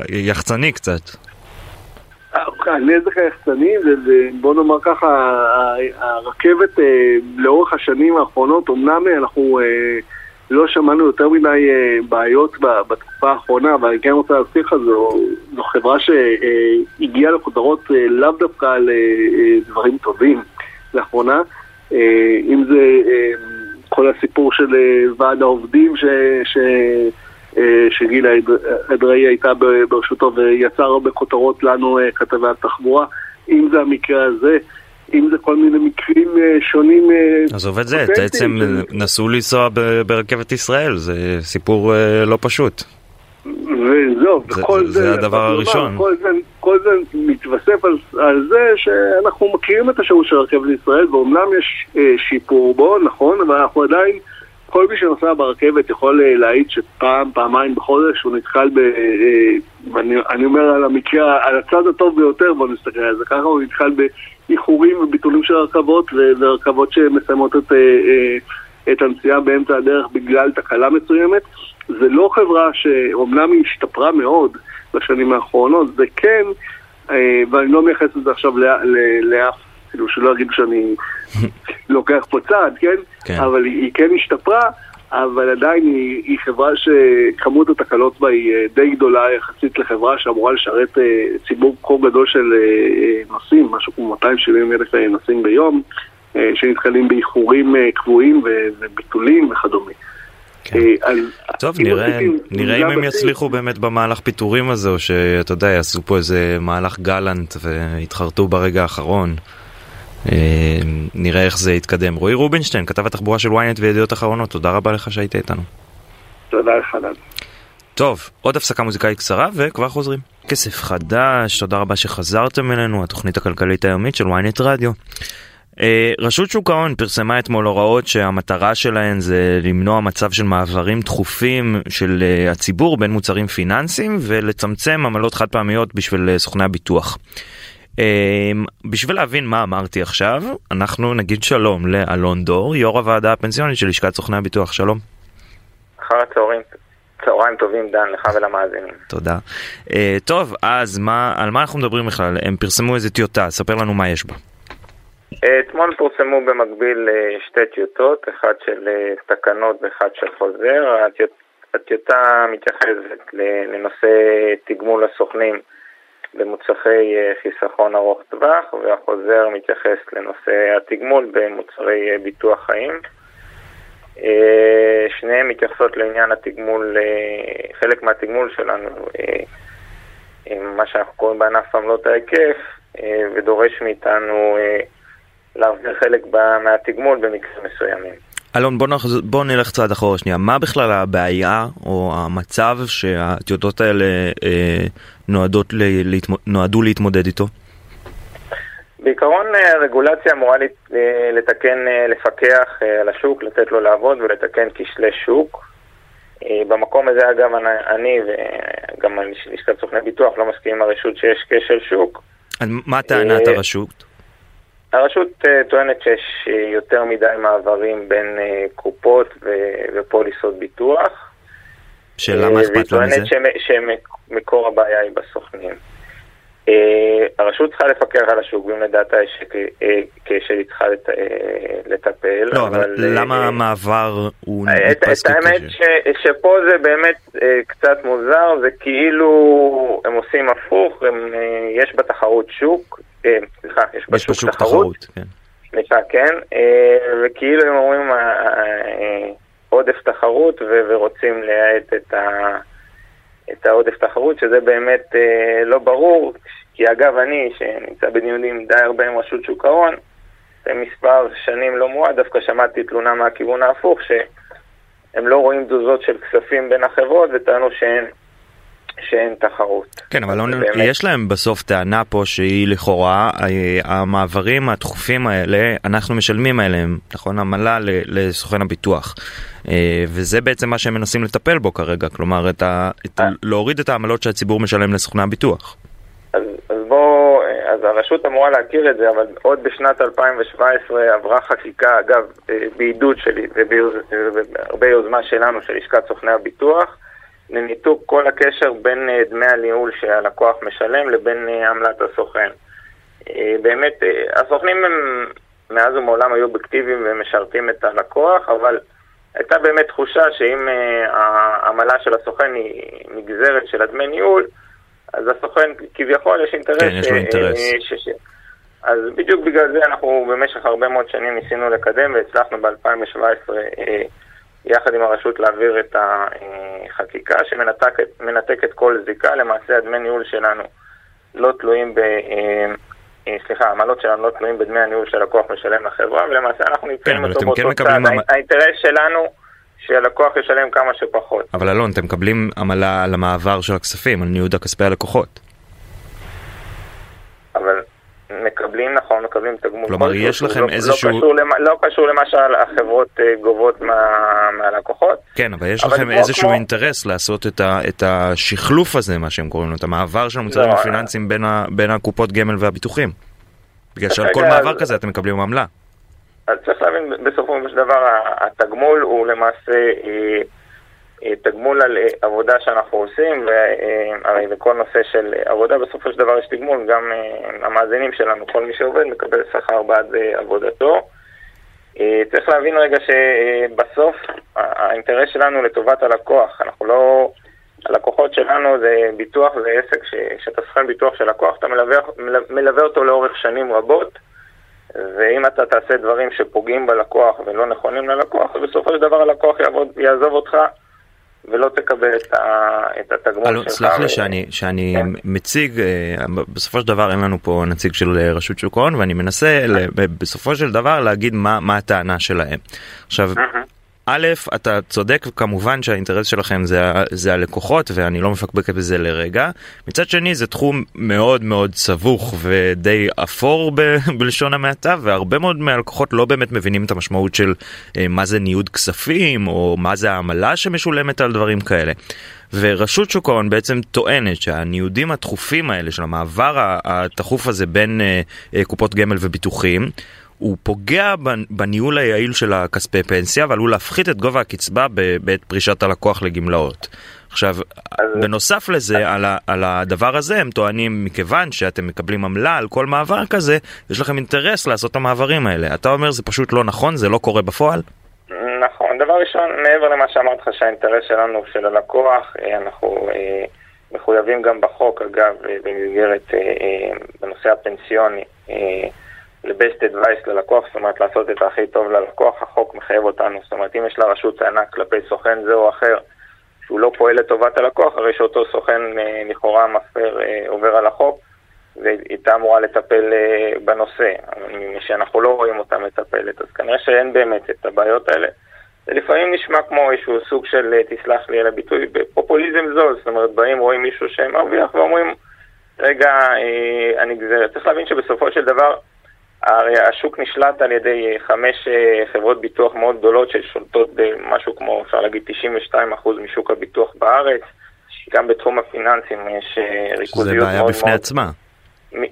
היחצני קצת. הנזק היחצני, בוא נאמר ככה, הרכבת לאורך השנים האחרונות, אמנם אנחנו לא שמענו יותר מדי בעיות בתקופה האחרונה, אבל אני כן רוצה להזכיר לך, זו, זו חברה שהגיעה לכותרות לאו דווקא על דברים טובים לאחרונה, אם זה כל הסיפור של ועד העובדים ש... ש שגילה אדראי הייתה ברשותו ויצר הרבה כותרות לנו כתבי התחבורה, אם זה המקרה הזה, אם זה כל מיני מקרים שונים. עזוב את זה, בעצם נסו לנסוע ברכבת ישראל, זה סיפור לא פשוט. וזהו, וכל זה, זה הדבר הראשון. כל זה, כל זה מתווסף על, על זה שאנחנו מכירים את השירות של רכבת ישראל, ואומנם יש אה, שיפור בו, נכון, אבל אנחנו עדיין, כל מי שנוסע ברכבת יכול אה, להעיד שפעם, פעמיים בחודש הוא נתקל ב... אה, אני, אני אומר על המקרה, על הצד הטוב ביותר, בוא נסתכל על זה ככה, הוא נתקל באיחורים וביטולים של רכבות, ורכבות שמסיימות את... אה, את הנסיעה באמצע הדרך בגלל תקלה מסוימת. זה לא חברה שאומנם היא השתפרה מאוד בשנים האחרונות, זה כן, ואני לא מייחס את זה עכשיו לאף, כאילו שלא יגידו שאני לוקח פה צעד, כן? כן. אבל היא, היא כן השתפרה. אבל עדיין היא, היא חברה שכמות התקלות בה היא אה, די גדולה יחסית לחברה שאמורה לשרת אה, ציבור כה גדול של נוסעים, משהו כמו 270 אלף נוסעים ביום, שנתקלים באיחורים קבועים וביטולים וכדומה. כן. אה, טוב, נראה, נראה אם הם יצליחו באמת במהלך פיטורים הזה, או שאתה יודע, יעשו פה איזה מהלך גלנט ויתחרטו ברגע האחרון. אה, נראה איך זה יתקדם. רועי רובינשטיין, כתב התחבורה של ynet וידיעות אחרונות, תודה רבה לך שהיית איתנו. תודה לך, דן. טוב, עוד הפסקה מוזיקאית קצרה וכבר חוזרים. כסף חדש, תודה רבה שחזרתם אלינו, התוכנית הכלכלית היומית של ynet רדיו. אה, רשות שוק ההון פרסמה אתמול הוראות שהמטרה שלהן זה למנוע מצב של מעברים תכופים של אה, הציבור בין מוצרים פיננסיים ולצמצם עמלות חד פעמיות בשביל סוכני הביטוח. בשביל להבין מה אמרתי עכשיו, אנחנו נגיד שלום לאלון דור, יו"ר הוועדה הפנסיונית של לשכת סוכני הביטוח, שלום. אחר הצהריים. צהריים טובים דן, לך ולמאזינים. תודה. Uh, טוב, אז מה, על מה אנחנו מדברים בכלל? הם פרסמו איזה טיוטה, ספר לנו מה יש בה. אתמול פורסמו במקביל אה, שתי טיוטות, אחת של אה, תקנות ואחת של חוזר. הטיוטה מתייחסת לנושא תגמול הסוכנים במוצרי אה, חיסכון ארוך טווח, והחוזר מתייחס לנושא התגמול במוצרי ביטוח חיים. שניהם מתייחסות לעניין התגמול, חלק מהתגמול שלנו, מה שאנחנו קוראים בענף עמלות ההיקף, ודורש מאיתנו להחזיר חלק מהתגמול במקרים מסוימים. אלון, בוא, נחז... בוא נלך צעד אחורה שנייה. מה בכלל הבעיה או המצב שהטיוטות האלה אה, נועדות ל... להתמ... נועדו להתמודד איתו? בעיקרון הרגולציה אמורה לתקן, לפקח על השוק, לתת לו לעבוד ולתקן כשלי שוק. במקום הזה, אגב, אני וגם לשכת סוכני ביטוח לא מסכים עם הרשות שיש כשל שוק. מה טענת הרשות? הרשות uh, טוענת שיש uh, יותר מדי מעברים בין uh, קופות ופוליסות ביטוח. שאלה מה אכפת לה מזה? והיא טוענת שמקור הבעיה היא בסוכנים. Uh, הרשות צריכה לפקח על השוק, ואם לדעתה יש כשל היא צריכה לטפל. לא, אבל, למה המעבר הוא נתפס ככשל? את האמת ש, שפה זה באמת קצת מוזר, זה כאילו הם עושים הפוך, הם, יש בתחרות שוק, אה, סליחה, יש בשוק תחרות. כן. סליחה, כן, אה, וכאילו הם אומרים אה, עודף תחרות ורוצים לייעד את, ה, את העודף תחרות, שזה באמת לא ברור, כי אגב אני, שנמצא בדיונים די הרבה עם רשות שוק ההון, זה מספר שנים לא מועד, דווקא שמעתי תלונה מהכיוון ההפוך, שהם לא רואים תזוזות של כספים בין החברות וטענו שאין שאין תחרות. כן, אבל לא, יש להם בסוף טענה פה שהיא לכאורה, אה, המעברים הדחופים האלה, אנחנו משלמים עליהם, נכון? עמלה לסוכן הביטוח. אה, וזה בעצם מה שהם מנסים לטפל בו כרגע, כלומר, את ה, את ה, אה. להוריד את העמלות שהציבור משלם לסוכני הביטוח. אז, אז בוא, אז הרשות אמורה להכיר את זה, אבל עוד בשנת 2017 עברה חקיקה, אגב, בעידוד שלי ובהרבה יוזמה שלנו, של לשכת סוכני הביטוח, לניתוק כל הקשר בין אה, דמי הניהול שהלקוח משלם לבין אה, עמלת הסוכן. אה, באמת, הסוכנים הם מאז ומעולם היו אובייקטיביים ומשרתים את הלקוח, אבל הייתה באמת תחושה שאם העמלה של הסוכן היא נגזרת של הדמי ניהול, אז הסוכן כביכול יש אינטרס. כן, יש לו אינטרס. ש... ש... אז בדיוק בגלל זה אנחנו במשך הרבה מאוד שנים ניסינו לקדם והצלחנו ב-2017 יחד עם הרשות להעביר את החקיקה שמנתקת כל זיקה, למעשה הדמי ניהול שלנו לא תלויים ב... אה, אה, סליחה, העמלות שלנו לא תלויים בדמי הניהול שהלקוח משלם לחברה, ולמעשה אנחנו נמצאים כן, אותו באותו כן צעד. האינטרס שלנו שהלקוח ישלם כמה שפחות. אבל אלון, אתם מקבלים עמלה על המעבר של הכספים, על ניוד הכספי הלקוחות. אבל מקבלים, נכון, מקבלים תגמול. כלומר, יש לכם לא, איזשהו... לא קשור, למה, לא קשור למה שהחברות אה, גובות מה, מהלקוחות. כן, אבל יש אבל לכם איזשהו כמו... אינטרס לעשות את, ה, את השחלוף הזה, מה שהם קוראים לו, את המעבר של המוצרים לא, הפיננסיים בין, ה, בין הקופות גמל והביטוחים. בגלל שעל כל מעבר אז... כזה אתם מקבלים עמלה. אז צריך להבין, בסופו של דבר התגמול הוא למעשה... אה, אה, תגמול על אה, עבודה שאנחנו עושים, והרי בכל נושא של עבודה בסופו של דבר יש תגמול, גם אה, המאזינים שלנו, כל מי שעובד מקבל שכר בעד עבודתו. צריך להבין רגע שבסוף האינטרס שלנו לטובת הלקוח, אנחנו לא... הלקוחות שלנו זה ביטוח, זה עסק שאתה שוכר ביטוח של לקוח, אתה מלווה, מלווה אותו לאורך שנים רבות, ואם אתה תעשה דברים שפוגעים בלקוח ולא נכונים ללקוח, בסופו של דבר הלקוח יעבוד, יעזוב אותך ולא תקבל את, ה, את התגמול שלך. סלח לי שאני, שאני כן. מציג, אה, בסופו של דבר אין לנו פה נציג של אה, רשות שוק ההון ואני מנסה בסופו של דבר להגיד מה, מה הטענה שלהם. עכשיו, א', אתה צודק כמובן שהאינטרס שלכם זה, זה הלקוחות ואני לא מפקפק בזה לרגע. מצד שני זה תחום מאוד מאוד סבוך ודי אפור ב, בלשון המעטה והרבה מאוד מהלקוחות לא באמת מבינים את המשמעות של אה, מה זה ניוד כספים או מה זה העמלה שמשולמת על דברים כאלה. ורשות שוק ההון בעצם טוענת שהניודים התכופים האלה של המעבר התכוף הזה בין אה, אה, קופות גמל וביטוחים הוא פוגע בניהול היעיל של הכספי פנסיה ועלול להפחית את גובה הקצבה בעת פרישת הלקוח לגמלאות. עכשיו, אז... בנוסף לזה, על, ה, על הדבר הזה הם טוענים, מכיוון שאתם מקבלים עמלה על כל מעבר כזה, יש לכם אינטרס לעשות את המעברים האלה. אתה אומר זה פשוט לא נכון, זה לא קורה בפועל? נכון, דבר ראשון, מעבר למה שאמרתי לך שהאינטרס שלנו, של הלקוח, אה, אנחנו אה, מחויבים גם בחוק, אגב, אה, במסגרת, אה, בנושא הפנסיוני. אה, ל-best advice ללקוח, זאת אומרת לעשות את הכי טוב ללקוח, החוק מחייב אותנו, זאת אומרת אם יש לרשות טענה כלפי סוכן זה או אחר, שהוא לא פועל לטובת הלקוח, הרי שאותו סוכן אה, לכאורה מפר אה, עובר על החוק, והייתה אמורה לטפל אה, בנושא, שאנחנו לא רואים אותה מטפלת, אז כנראה שאין באמת את הבעיות האלה. זה לפעמים נשמע כמו איזשהו סוג של, תסלח לי על הביטוי, פופוליזם זול, זאת אומרת, באים, רואים מישהו שמרוויח ואומרים, רגע, אני, צריך להבין שבסופו של דבר, הרי השוק נשלט על ידי אה, חמש חברות ביטוח מאוד גדולות ששולטות במשהו כמו, אפשר להגיד, 92% משוק הביטוח בארץ. גם בתחום הפיננסים יש ריכוזיות מאוד מאוד... זה בעיה בפני עצמה.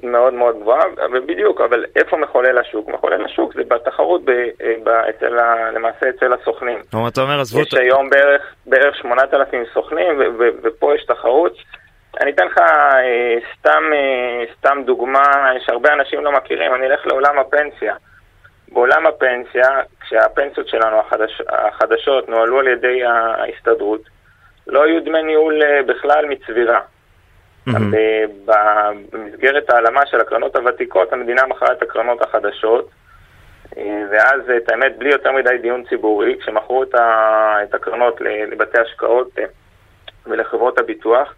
מאוד מאוד גבוהה, ובדיוק, אבל איפה מחולל השוק? מחולל השוק זה בתחרות ב, ב, אצל ה, למעשה אצל הסוכנים. אתה אומר, עזבו... יש היום בערך, בערך 8,000 סוכנים, ו, ו, ופה יש תחרות. אני אתן לך אה, סתם, אה, סתם דוגמה, יש הרבה אנשים לא מכירים, אני אלך לעולם הפנסיה. בעולם הפנסיה, כשהפנסיות שלנו החדש, החדשות נוהלו על ידי ההסתדרות, לא היו דמי ניהול אה, בכלל מצבירה. Mm-hmm. במסגרת העלמה של הקרנות הוותיקות, המדינה מכרה את הקרנות החדשות, אה, ואז, את האמת, בלי יותר מדי דיון ציבורי, כשמכרו את הקרנות לבתי השקעות אה, ולחברות הביטוח,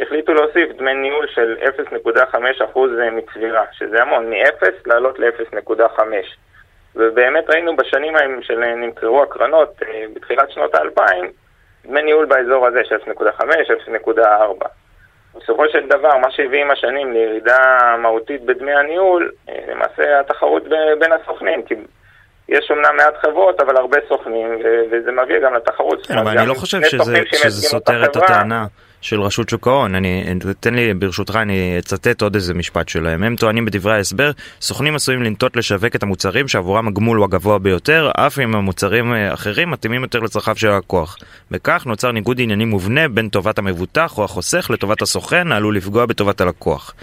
החליטו להוסיף דמי ניהול של 0.5% מצבירה, שזה המון, מ-0 לעלות ל-0.5. ובאמת ראינו בשנים ההם שנמכרו הקרנות, בתחילת שנות האלפיים, דמי ניהול באזור הזה של 0.5, 0.4. בסופו של דבר, מה שהביא עם השנים לירידה מהותית בדמי הניהול, אה, למעשה התחרות בין הסוכנים, כי יש אומנם מעט חברות, אבל הרבה סוכנים, וזה מביא גם לתחרות. כן, אבל אני לא חושב שזה סותר את הטענה. של רשות שוק ההון. אני, תן לי ברשותך, אני אצטט עוד איזה משפט שלהם. הם טוענים בדברי ההסבר, סוכנים עשויים לנטות לשווק את המוצרים שעבורם הגמול הוא הגבוה ביותר, אף אם המוצרים אה, אחרים מתאימים יותר לצרכיו של הלקוח. בכך נוצר ניגוד עניינים מובנה בין טובת המבוטח או החוסך לטובת הסוכן, העלול לפגוע בטובת הלקוח.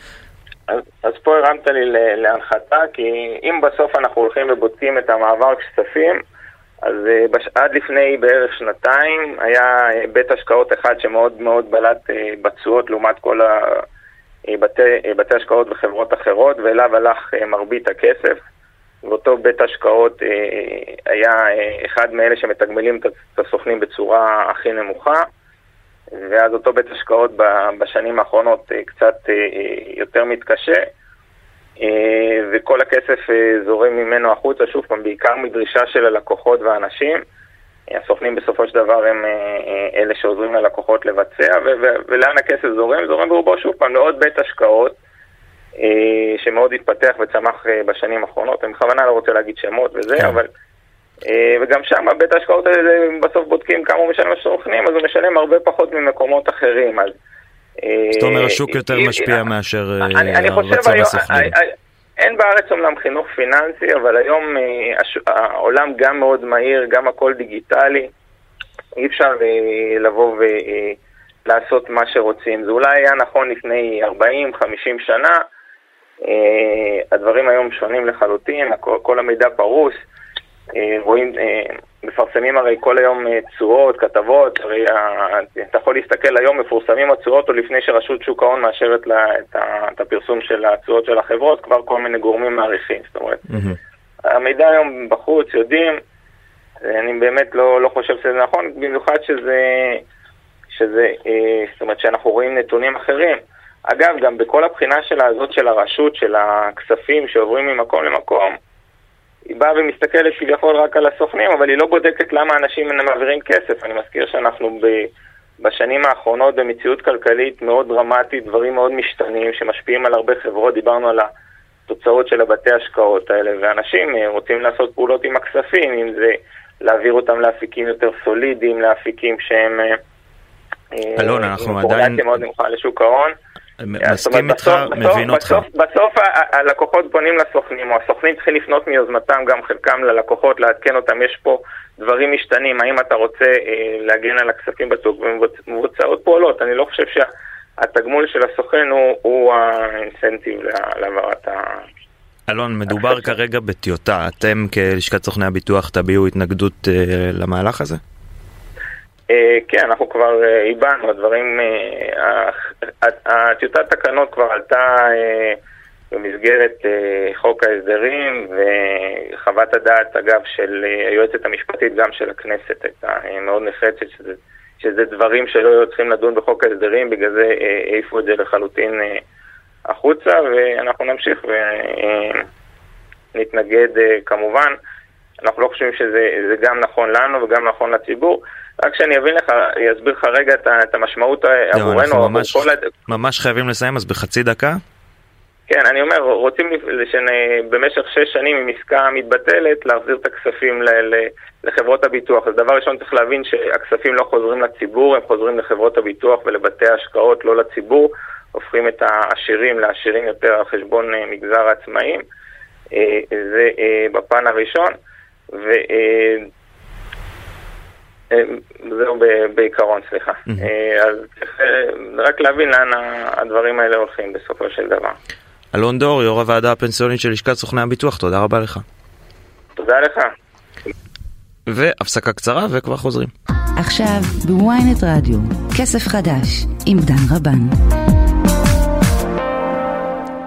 אז, אז פה הרמת לי להנחתה, כי אם בסוף אנחנו הולכים ובודקים את המעבר כספים, אז אה, בש... עד לפני בערך שנתיים היה אה, בית השקעות אחד שמאוד מאוד בלט אה, בתשואות לעומת כל הבתי, בתי השקעות וחברות אחרות, ואליו הלך מרבית הכסף. ואותו בית השקעות היה אחד מאלה שמתגמלים את הסוכנים בצורה הכי נמוכה. ואז אותו בית השקעות בשנים האחרונות קצת יותר מתקשה. אה, וכל הכסף אה, זורם ממנו החוצה, שוב פעם, בעיקר מדרישה של הלקוחות והאנשים. הסוכנים בסופו של דבר הם אה, אלה שעוזרים ללקוחות לבצע, ולאן הכסף זורם? זורם ברובו שוב פעם לעוד בית השקעות, שמאוד התפתח וצמח בשנים האחרונות. אני בכוונה לא רוצה להגיד שמות וזה, כן. אבל... וגם שם בית ההשקעות האלה בסוף בודקים כמה הוא משלם לסוכנים, אז הוא משלם הרבה פחות ממקומות אחרים. אז זאת אומרת, השוק יותר משפיע מאשר הרצון הסוכנים. אין בארץ אומנם חינוך פיננסי, אבל היום העולם גם מאוד מהיר, גם הכל דיגיטלי. אי אפשר לבוא ולעשות מה שרוצים. זה אולי היה נכון לפני 40-50 שנה, הדברים היום שונים לחלוטין, כל המידע פרוס. אה, רואים, אה, מפרסמים הרי כל היום אה, תשואות, כתבות, הרי אתה יכול להסתכל היום, מפורסמים התשואות או לפני שרשות שוק ההון מאשרת לה את, את הפרסום של התשואות של החברות, כבר כל מיני גורמים מעריכים, זאת אומרת, mm-hmm. המידע היום בחוץ, יודעים, אני באמת לא, לא חושב שזה נכון, במיוחד שזה, שזה, זאת אומרת שאנחנו רואים נתונים אחרים. אגב, גם בכל הבחינה של הזאת של הרשות, של הכספים שעוברים ממקום למקום, היא באה ומסתכלת כביכול רק על הסוכנים, אבל היא לא בודקת למה אנשים מעבירים כסף. אני מזכיר שאנחנו ב... בשנים האחרונות במציאות כלכלית מאוד דרמטית, דברים מאוד משתנים שמשפיעים על הרבה חברות, דיברנו על התוצאות של הבתי השקעות האלה, ואנשים אה, רוצים לעשות פעולות עם הכספים, אם זה להעביר אותם לאפיקים יותר סולידיים, לאפיקים שהם... אה, אלון, אנחנו עדיין... מאוד נמוכה לשוק ההון. מסכים איתך, מבין אותך. בסוף הלקוחות פונים לסוכנים, או הסוכנים צריכים לפנות מיוזמתם גם חלקם ללקוחות, לעדכן אותם, יש פה דברים משתנים, האם אתה רוצה אה, להגן על הכספים בצוק, ומבוצעות פעולות, אני לא חושב שהתגמול של הסוכן הוא האינסנטיב להעברת ה... אלון, מדובר כרגע בטיוטה, אתם כלשכת סוכני הביטוח תביעו התנגדות אה, למהלך הזה? אה, כן, אנחנו כבר אה, איבדנו, הדברים, הטיוטת תקנות כבר עלתה במסגרת חוק ההסדרים וחוות הדעת אגב של היועצת המשפטית גם של הכנסת הייתה מאוד נחרצת שזה דברים שלא היו צריכים לדון בחוק ההסדרים, בגלל זה העיפו את זה לחלוטין החוצה ואנחנו נמשיך ונתנגד כמובן. אנחנו לא חושבים שזה גם נכון לנו וגם נכון לציבור. רק שאני אבין לך, אסביר לך רגע את המשמעות עבורנו. אנחנו ממש, ממש חייבים לסיים, אז בחצי דקה. כן, אני אומר, רוצים במשך שש שנים אם עסקה מתבטלת, להחזיר את הכספים לחברות הביטוח. אז דבר ראשון צריך להבין שהכספים לא חוזרים לציבור, הם חוזרים לחברות הביטוח ולבתי ההשקעות, לא לציבור. הופכים את העשירים לעשירים יותר על חשבון מגזר העצמאים. זה בפן הראשון. וזהו בעיקרון, סליחה. אז צריך רק להבין לאן הדברים האלה הולכים בסופו של דבר. אלון דור, יו"ר הוועדה הפנסיונית של לשכת סוכני הביטוח, תודה רבה לך. תודה לך. והפסקה קצרה וכבר חוזרים. עכשיו בוויינט רדיו, כסף חדש עם דן רבן.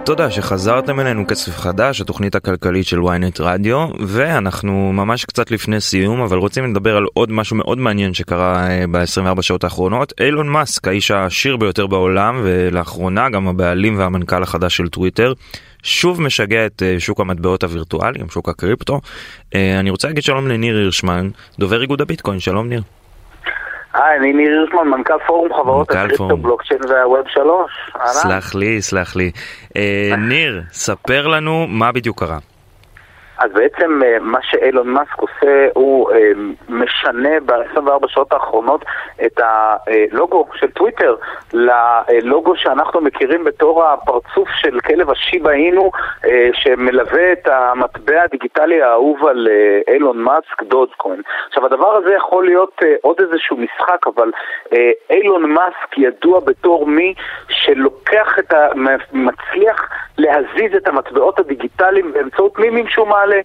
תודה שחזרתם אלינו כסף חדש, התוכנית הכלכלית של ynet רדיו, ואנחנו ממש קצת לפני סיום, אבל רוצים לדבר על עוד משהו מאוד מעניין שקרה אה, ב-24 שעות האחרונות. אילון מאסק, האיש העשיר ביותר בעולם, ולאחרונה גם הבעלים והמנכ"ל החדש של טוויטר, שוב משגע את אה, שוק המטבעות הווירטואליים, שוק הקריפטו. אה, אני רוצה להגיד שלום לניר הירשמן, דובר איגוד הביטקוין, שלום ניר. היי, אני ניר הירשמן, מנכ"ל פורום חברות הקריפטו בלוקצ'יין והווב 3. סלח לי, סלח לי. אה, ניר, ספר לנו מה בדיוק קרה. אז בעצם אה, מה שאילון מאסק עושה, הוא אה, משנה ב-24 שעות האחרונות את הלוגו של טוויטר ללוגו שאנחנו מכירים בתור הפרצוף של כלב השיבה אינו אה, שמלווה את המטבע הדיגיטלי האהוב על אילון מאסק, דודגקוין. עכשיו הדבר הזה יכול להיות עוד איזשהו משחק, אבל אילון מאסק ידוע בתור מי שלוקח את ה... מצליח להזיז את המטבעות הדיגיטליים באמצעות מימים שהוא מעלה. מלא,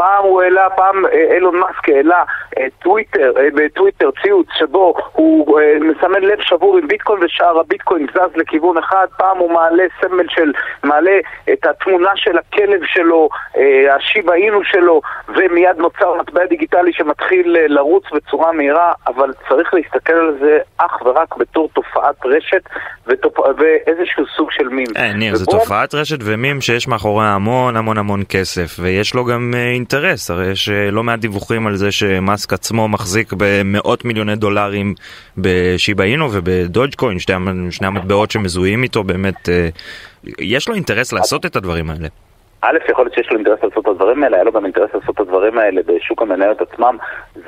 פעם הוא העלה, פעם אה, אילון מאסק העלה אה, טוויטר, אה, בטוויטר ציוץ שבו הוא מסמן לב שבור עם ביטקוין ושאר הביטקוין זז לכיוון אחד, פעם הוא מעלה סמל של, מעלה את התמונה של הכלב שלו, השיבה אינו שלו, ומיד נוצר מטבע דיגיטלי שמתחיל לרוץ בצורה מהירה, אבל צריך להסתכל על זה אך ורק בתור תופעת רשת ותופ... ואיזשהו סוג של מים. אין, ניר, זו תופעת רשת ומים שיש מאחוריה המון המון המון כסף, ויש לו גם אינטרס, הרי יש אה, לא מעט דיווחים על זה שמאסק עצמו מחזיק במאות מיליוני דולרים בשיבא אינו ובדודג'קוין, שני, שני המטבעות שמזוהים איתו, באמת, אה, יש לו אינטרס לעשות את הדברים האלה. א', יכול להיות שיש לו אינטרס לעשות את הדברים האלה, היה לו גם אינטרס לעשות את הדברים האלה בשוק המניות עצמם.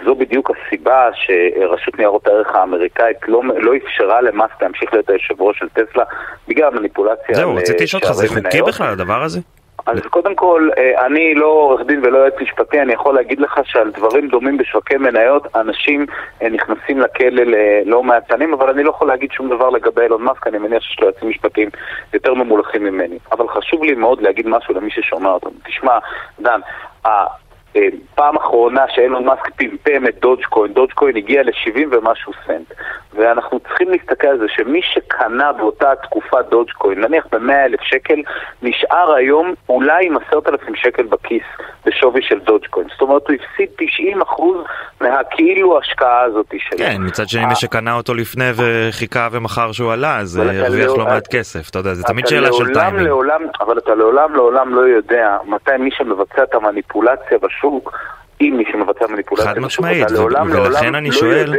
זו בדיוק הסיבה שרשות ניירות הערך האמריקאית לא, לא אפשרה למאסק להמשיך להיות היושב ראש של טסלה בגלל מניפולציה. זהו, רציתי לשאול אותך, זה חוקי בכלל הדבר הזה? אז קודם כל, אה, אני לא עורך דין ולא יועץ משפטי, אני יכול להגיד לך שעל דברים דומים בשווקי מניות, אנשים אה, נכנסים לכלא ללא מעט שנים, אבל אני לא יכול להגיד שום דבר לגבי אילון מאסק, אני מניח שיש לו יועצים משפטיים יותר ממולכים ממני. אבל חשוב לי מאוד להגיד משהו למי ששומע אותנו. תשמע, דן, פעם אחרונה שאילון מאסק פמפם את דודג'קוין, דודג'קוין הגיע ל-70 ומשהו סנט. ואנחנו צריכים להסתכל על זה שמי שקנה באותה תקופה דודג'קוין, נניח ב-100 אלף שקל, נשאר היום אולי עם 10,000 שקל בכיס בשווי של דודג'קוין. זאת אומרת, הוא הפסיד 90 אחוז מהכאילו השקעה הזאת שלו. כן, מצד שני מי שקנה אותו לפני וחיכה ומכר שהוא עלה, אז הרוויח לו מעט כסף. אתה יודע, זה תמיד שאלה של טיימינג. אבל אתה לעולם לעולם לא יודע מתי מי שמבצע את המניפולציה בשוק, אם מי שמבצע מניפולציה חד משמעית, ולכן אני לא שואל...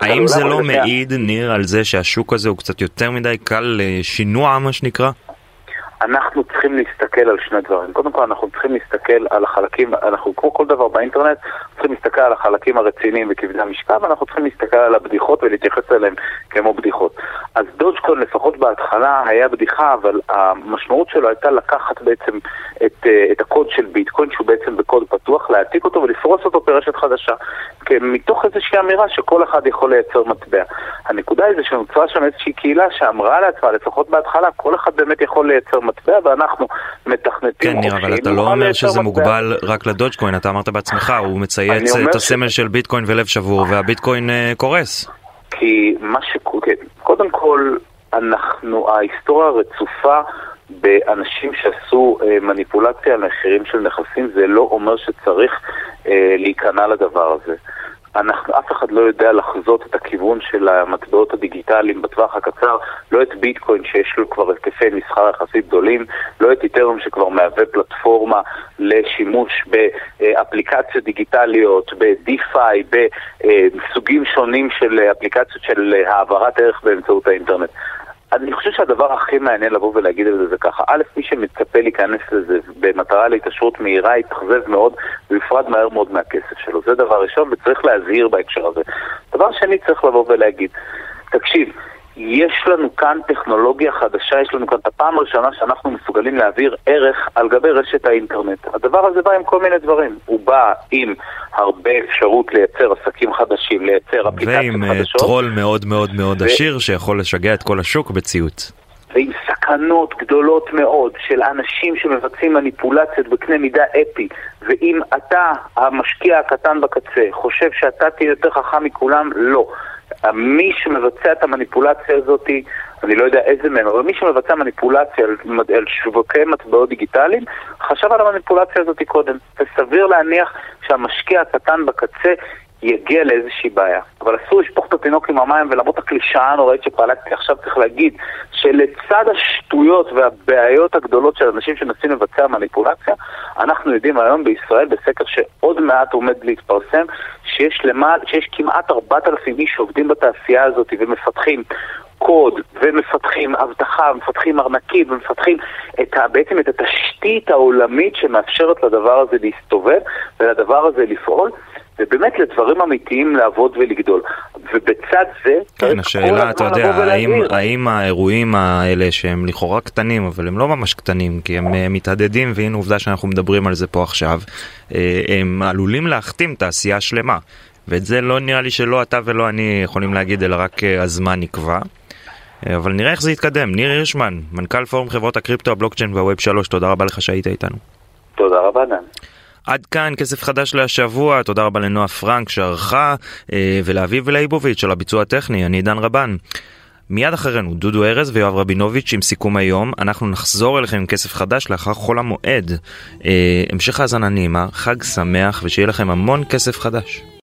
האם זה לא מעיד, ניר, על זה שהשוק הזה הוא קצת יותר מדי קל לשינוע, מה שנקרא? אנחנו צריכים להסתכל על שני דברים. קודם כל אנחנו צריכים להסתכל על החלקים, אנחנו כמו כל דבר באינטרנט, צריכים להסתכל על החלקים הרציניים וכבדי המשקל, ואנחנו צריכים להסתכל על הבדיחות ולהתייחס אליהם כמו בדיחות. אז דודג'קון לפחות בהתחלה היה בדיחה, אבל המשמעות שלו הייתה לקחת בעצם את, אה, את הקוד של ביטקוין, שהוא בעצם בקוד פתוח, להעתיק אותו ולפרוס אותו ברשת חדשה. מתוך איזושהי אמירה שכל אחד יכול לייצר מטבע. הנקודה היא זה שנוצרה שם איזושהי קהילה שאמרה לעצמה, לפחות בהתחלה, כל אחד באמת יכול לייצר מטבע, ואנחנו מתכנתים כן, ניר, אבל אתה לא אומר שזה מוגבל רק לדודג'קוין, אתה אמרת בעצמך, הוא מצייץ את הסמל של ביטקוין ולב שבור, והביטקוין אה, קורס. כי מה ש... כן, קודם כל, אנחנו, ההיסטוריה רצופה באנשים שעשו אה, מניפולציה על מחירים של נכסים, זה לא אומר שצריך אה, להיכנע לדבר הזה. אנחנו, אף אחד לא יודע לחזות את הכיוון של המטבעות הדיגיטליים בטווח הקצר, לא את ביטקוין שיש לו כבר היקפי מסחר יחסית גדולים, לא את איתרום שכבר מהווה פלטפורמה לשימוש באפליקציות דיגיטליות, ב-DeFi, בסוגים שונים של אפליקציות של העברת ערך באמצעות האינטרנט. אני חושב שהדבר הכי מעניין לבוא ולהגיד את זה זה ככה, א', מי שמצפה להיכנס לזה במטרה להתעשרות מהירה יתאכזב מאוד ויפרד מהר מאוד מהכסף שלו. זה דבר ראשון וצריך להזהיר בהקשר הזה. דבר שני צריך לבוא ולהגיד, תקשיב, יש לנו כאן טכנולוגיה חדשה, יש לנו כאן את הפעם הראשונה שאנחנו מסוגלים להעביר ערך על גבי רשת האינטרנט. הדבר הזה בא עם כל מיני דברים. הוא בא עם הרבה אפשרות לייצר עסקים חדשים, לייצר אפליקציות ועם אה, חדשות. טרול מאוד מאוד מאוד ו- עשיר שיכול לשגע את כל השוק בציוץ. ועם סכנות גדולות מאוד של אנשים שמבצעים מניפולציות בקנה מידה אפי, ואם אתה, המשקיע הקטן בקצה, חושב שאתה תהיה יותר חכם מכולם, לא. מי שמבצע את המניפולציה הזאת, אני לא יודע איזה מהם, אבל מי שמבצע מניפולציה על, על שווקי מטבעות דיגיטליים, חשב על המניפולציה הזאת קודם. וסביר להניח שהמשקיע הקטן בקצה יגיע לאיזושהי בעיה. אבל אסור לשפוך את התינוק עם המים ולמרות הקלישאה הנוראית שפעלתי עכשיו צריך להגיד שלצד השטויות והבעיות הגדולות של אנשים שמנסים לבצע מניפולציה, אנחנו יודעים היום בישראל בסקר שעוד מעט עומד להתפרסם שיש, למעל, שיש כמעט 4,000 איש שעובדים בתעשייה הזאת ומפתחים קוד ומפתחים אבטחה, מפתחים ארנקים ומפתחים את ה, בעצם את התשתית העולמית שמאפשרת לדבר הזה להסתובב ולדבר הזה לפעול ובאמת לדברים אמיתיים לעבוד ולגדול. ובצד זה... כן, השאלה, אתה יודע, האם, האם האירועים האלה שהם לכאורה קטנים, אבל הם לא ממש קטנים, כי הם אה, מתהדדים, והנה עובדה שאנחנו מדברים על זה פה עכשיו, אה, הם עלולים להכתים תעשייה שלמה. ואת זה לא נראה לי שלא אתה ולא אני יכולים להגיד, אלא רק אה, הזמן נקבע. אבל נראה איך זה יתקדם. ניר הירשמן, מנכ"ל פורום חברות הקריפטו, הבלוקצ'יין והווב 3, תודה רבה לך שהיית איתנו. תודה רבה, דן. עד כאן כסף חדש להשבוע, תודה רבה לנועה פרנק שערכה אה, ולאביב ולאיבוביץ' על הביצוע הטכני, אני עידן רבן. מיד אחרינו דודו ארז ויואב רבינוביץ' עם סיכום היום, אנחנו נחזור אליכם עם כסף חדש לאחר חול המועד. אה, המשך האזנה נעימה, חג שמח ושיהיה לכם המון כסף חדש.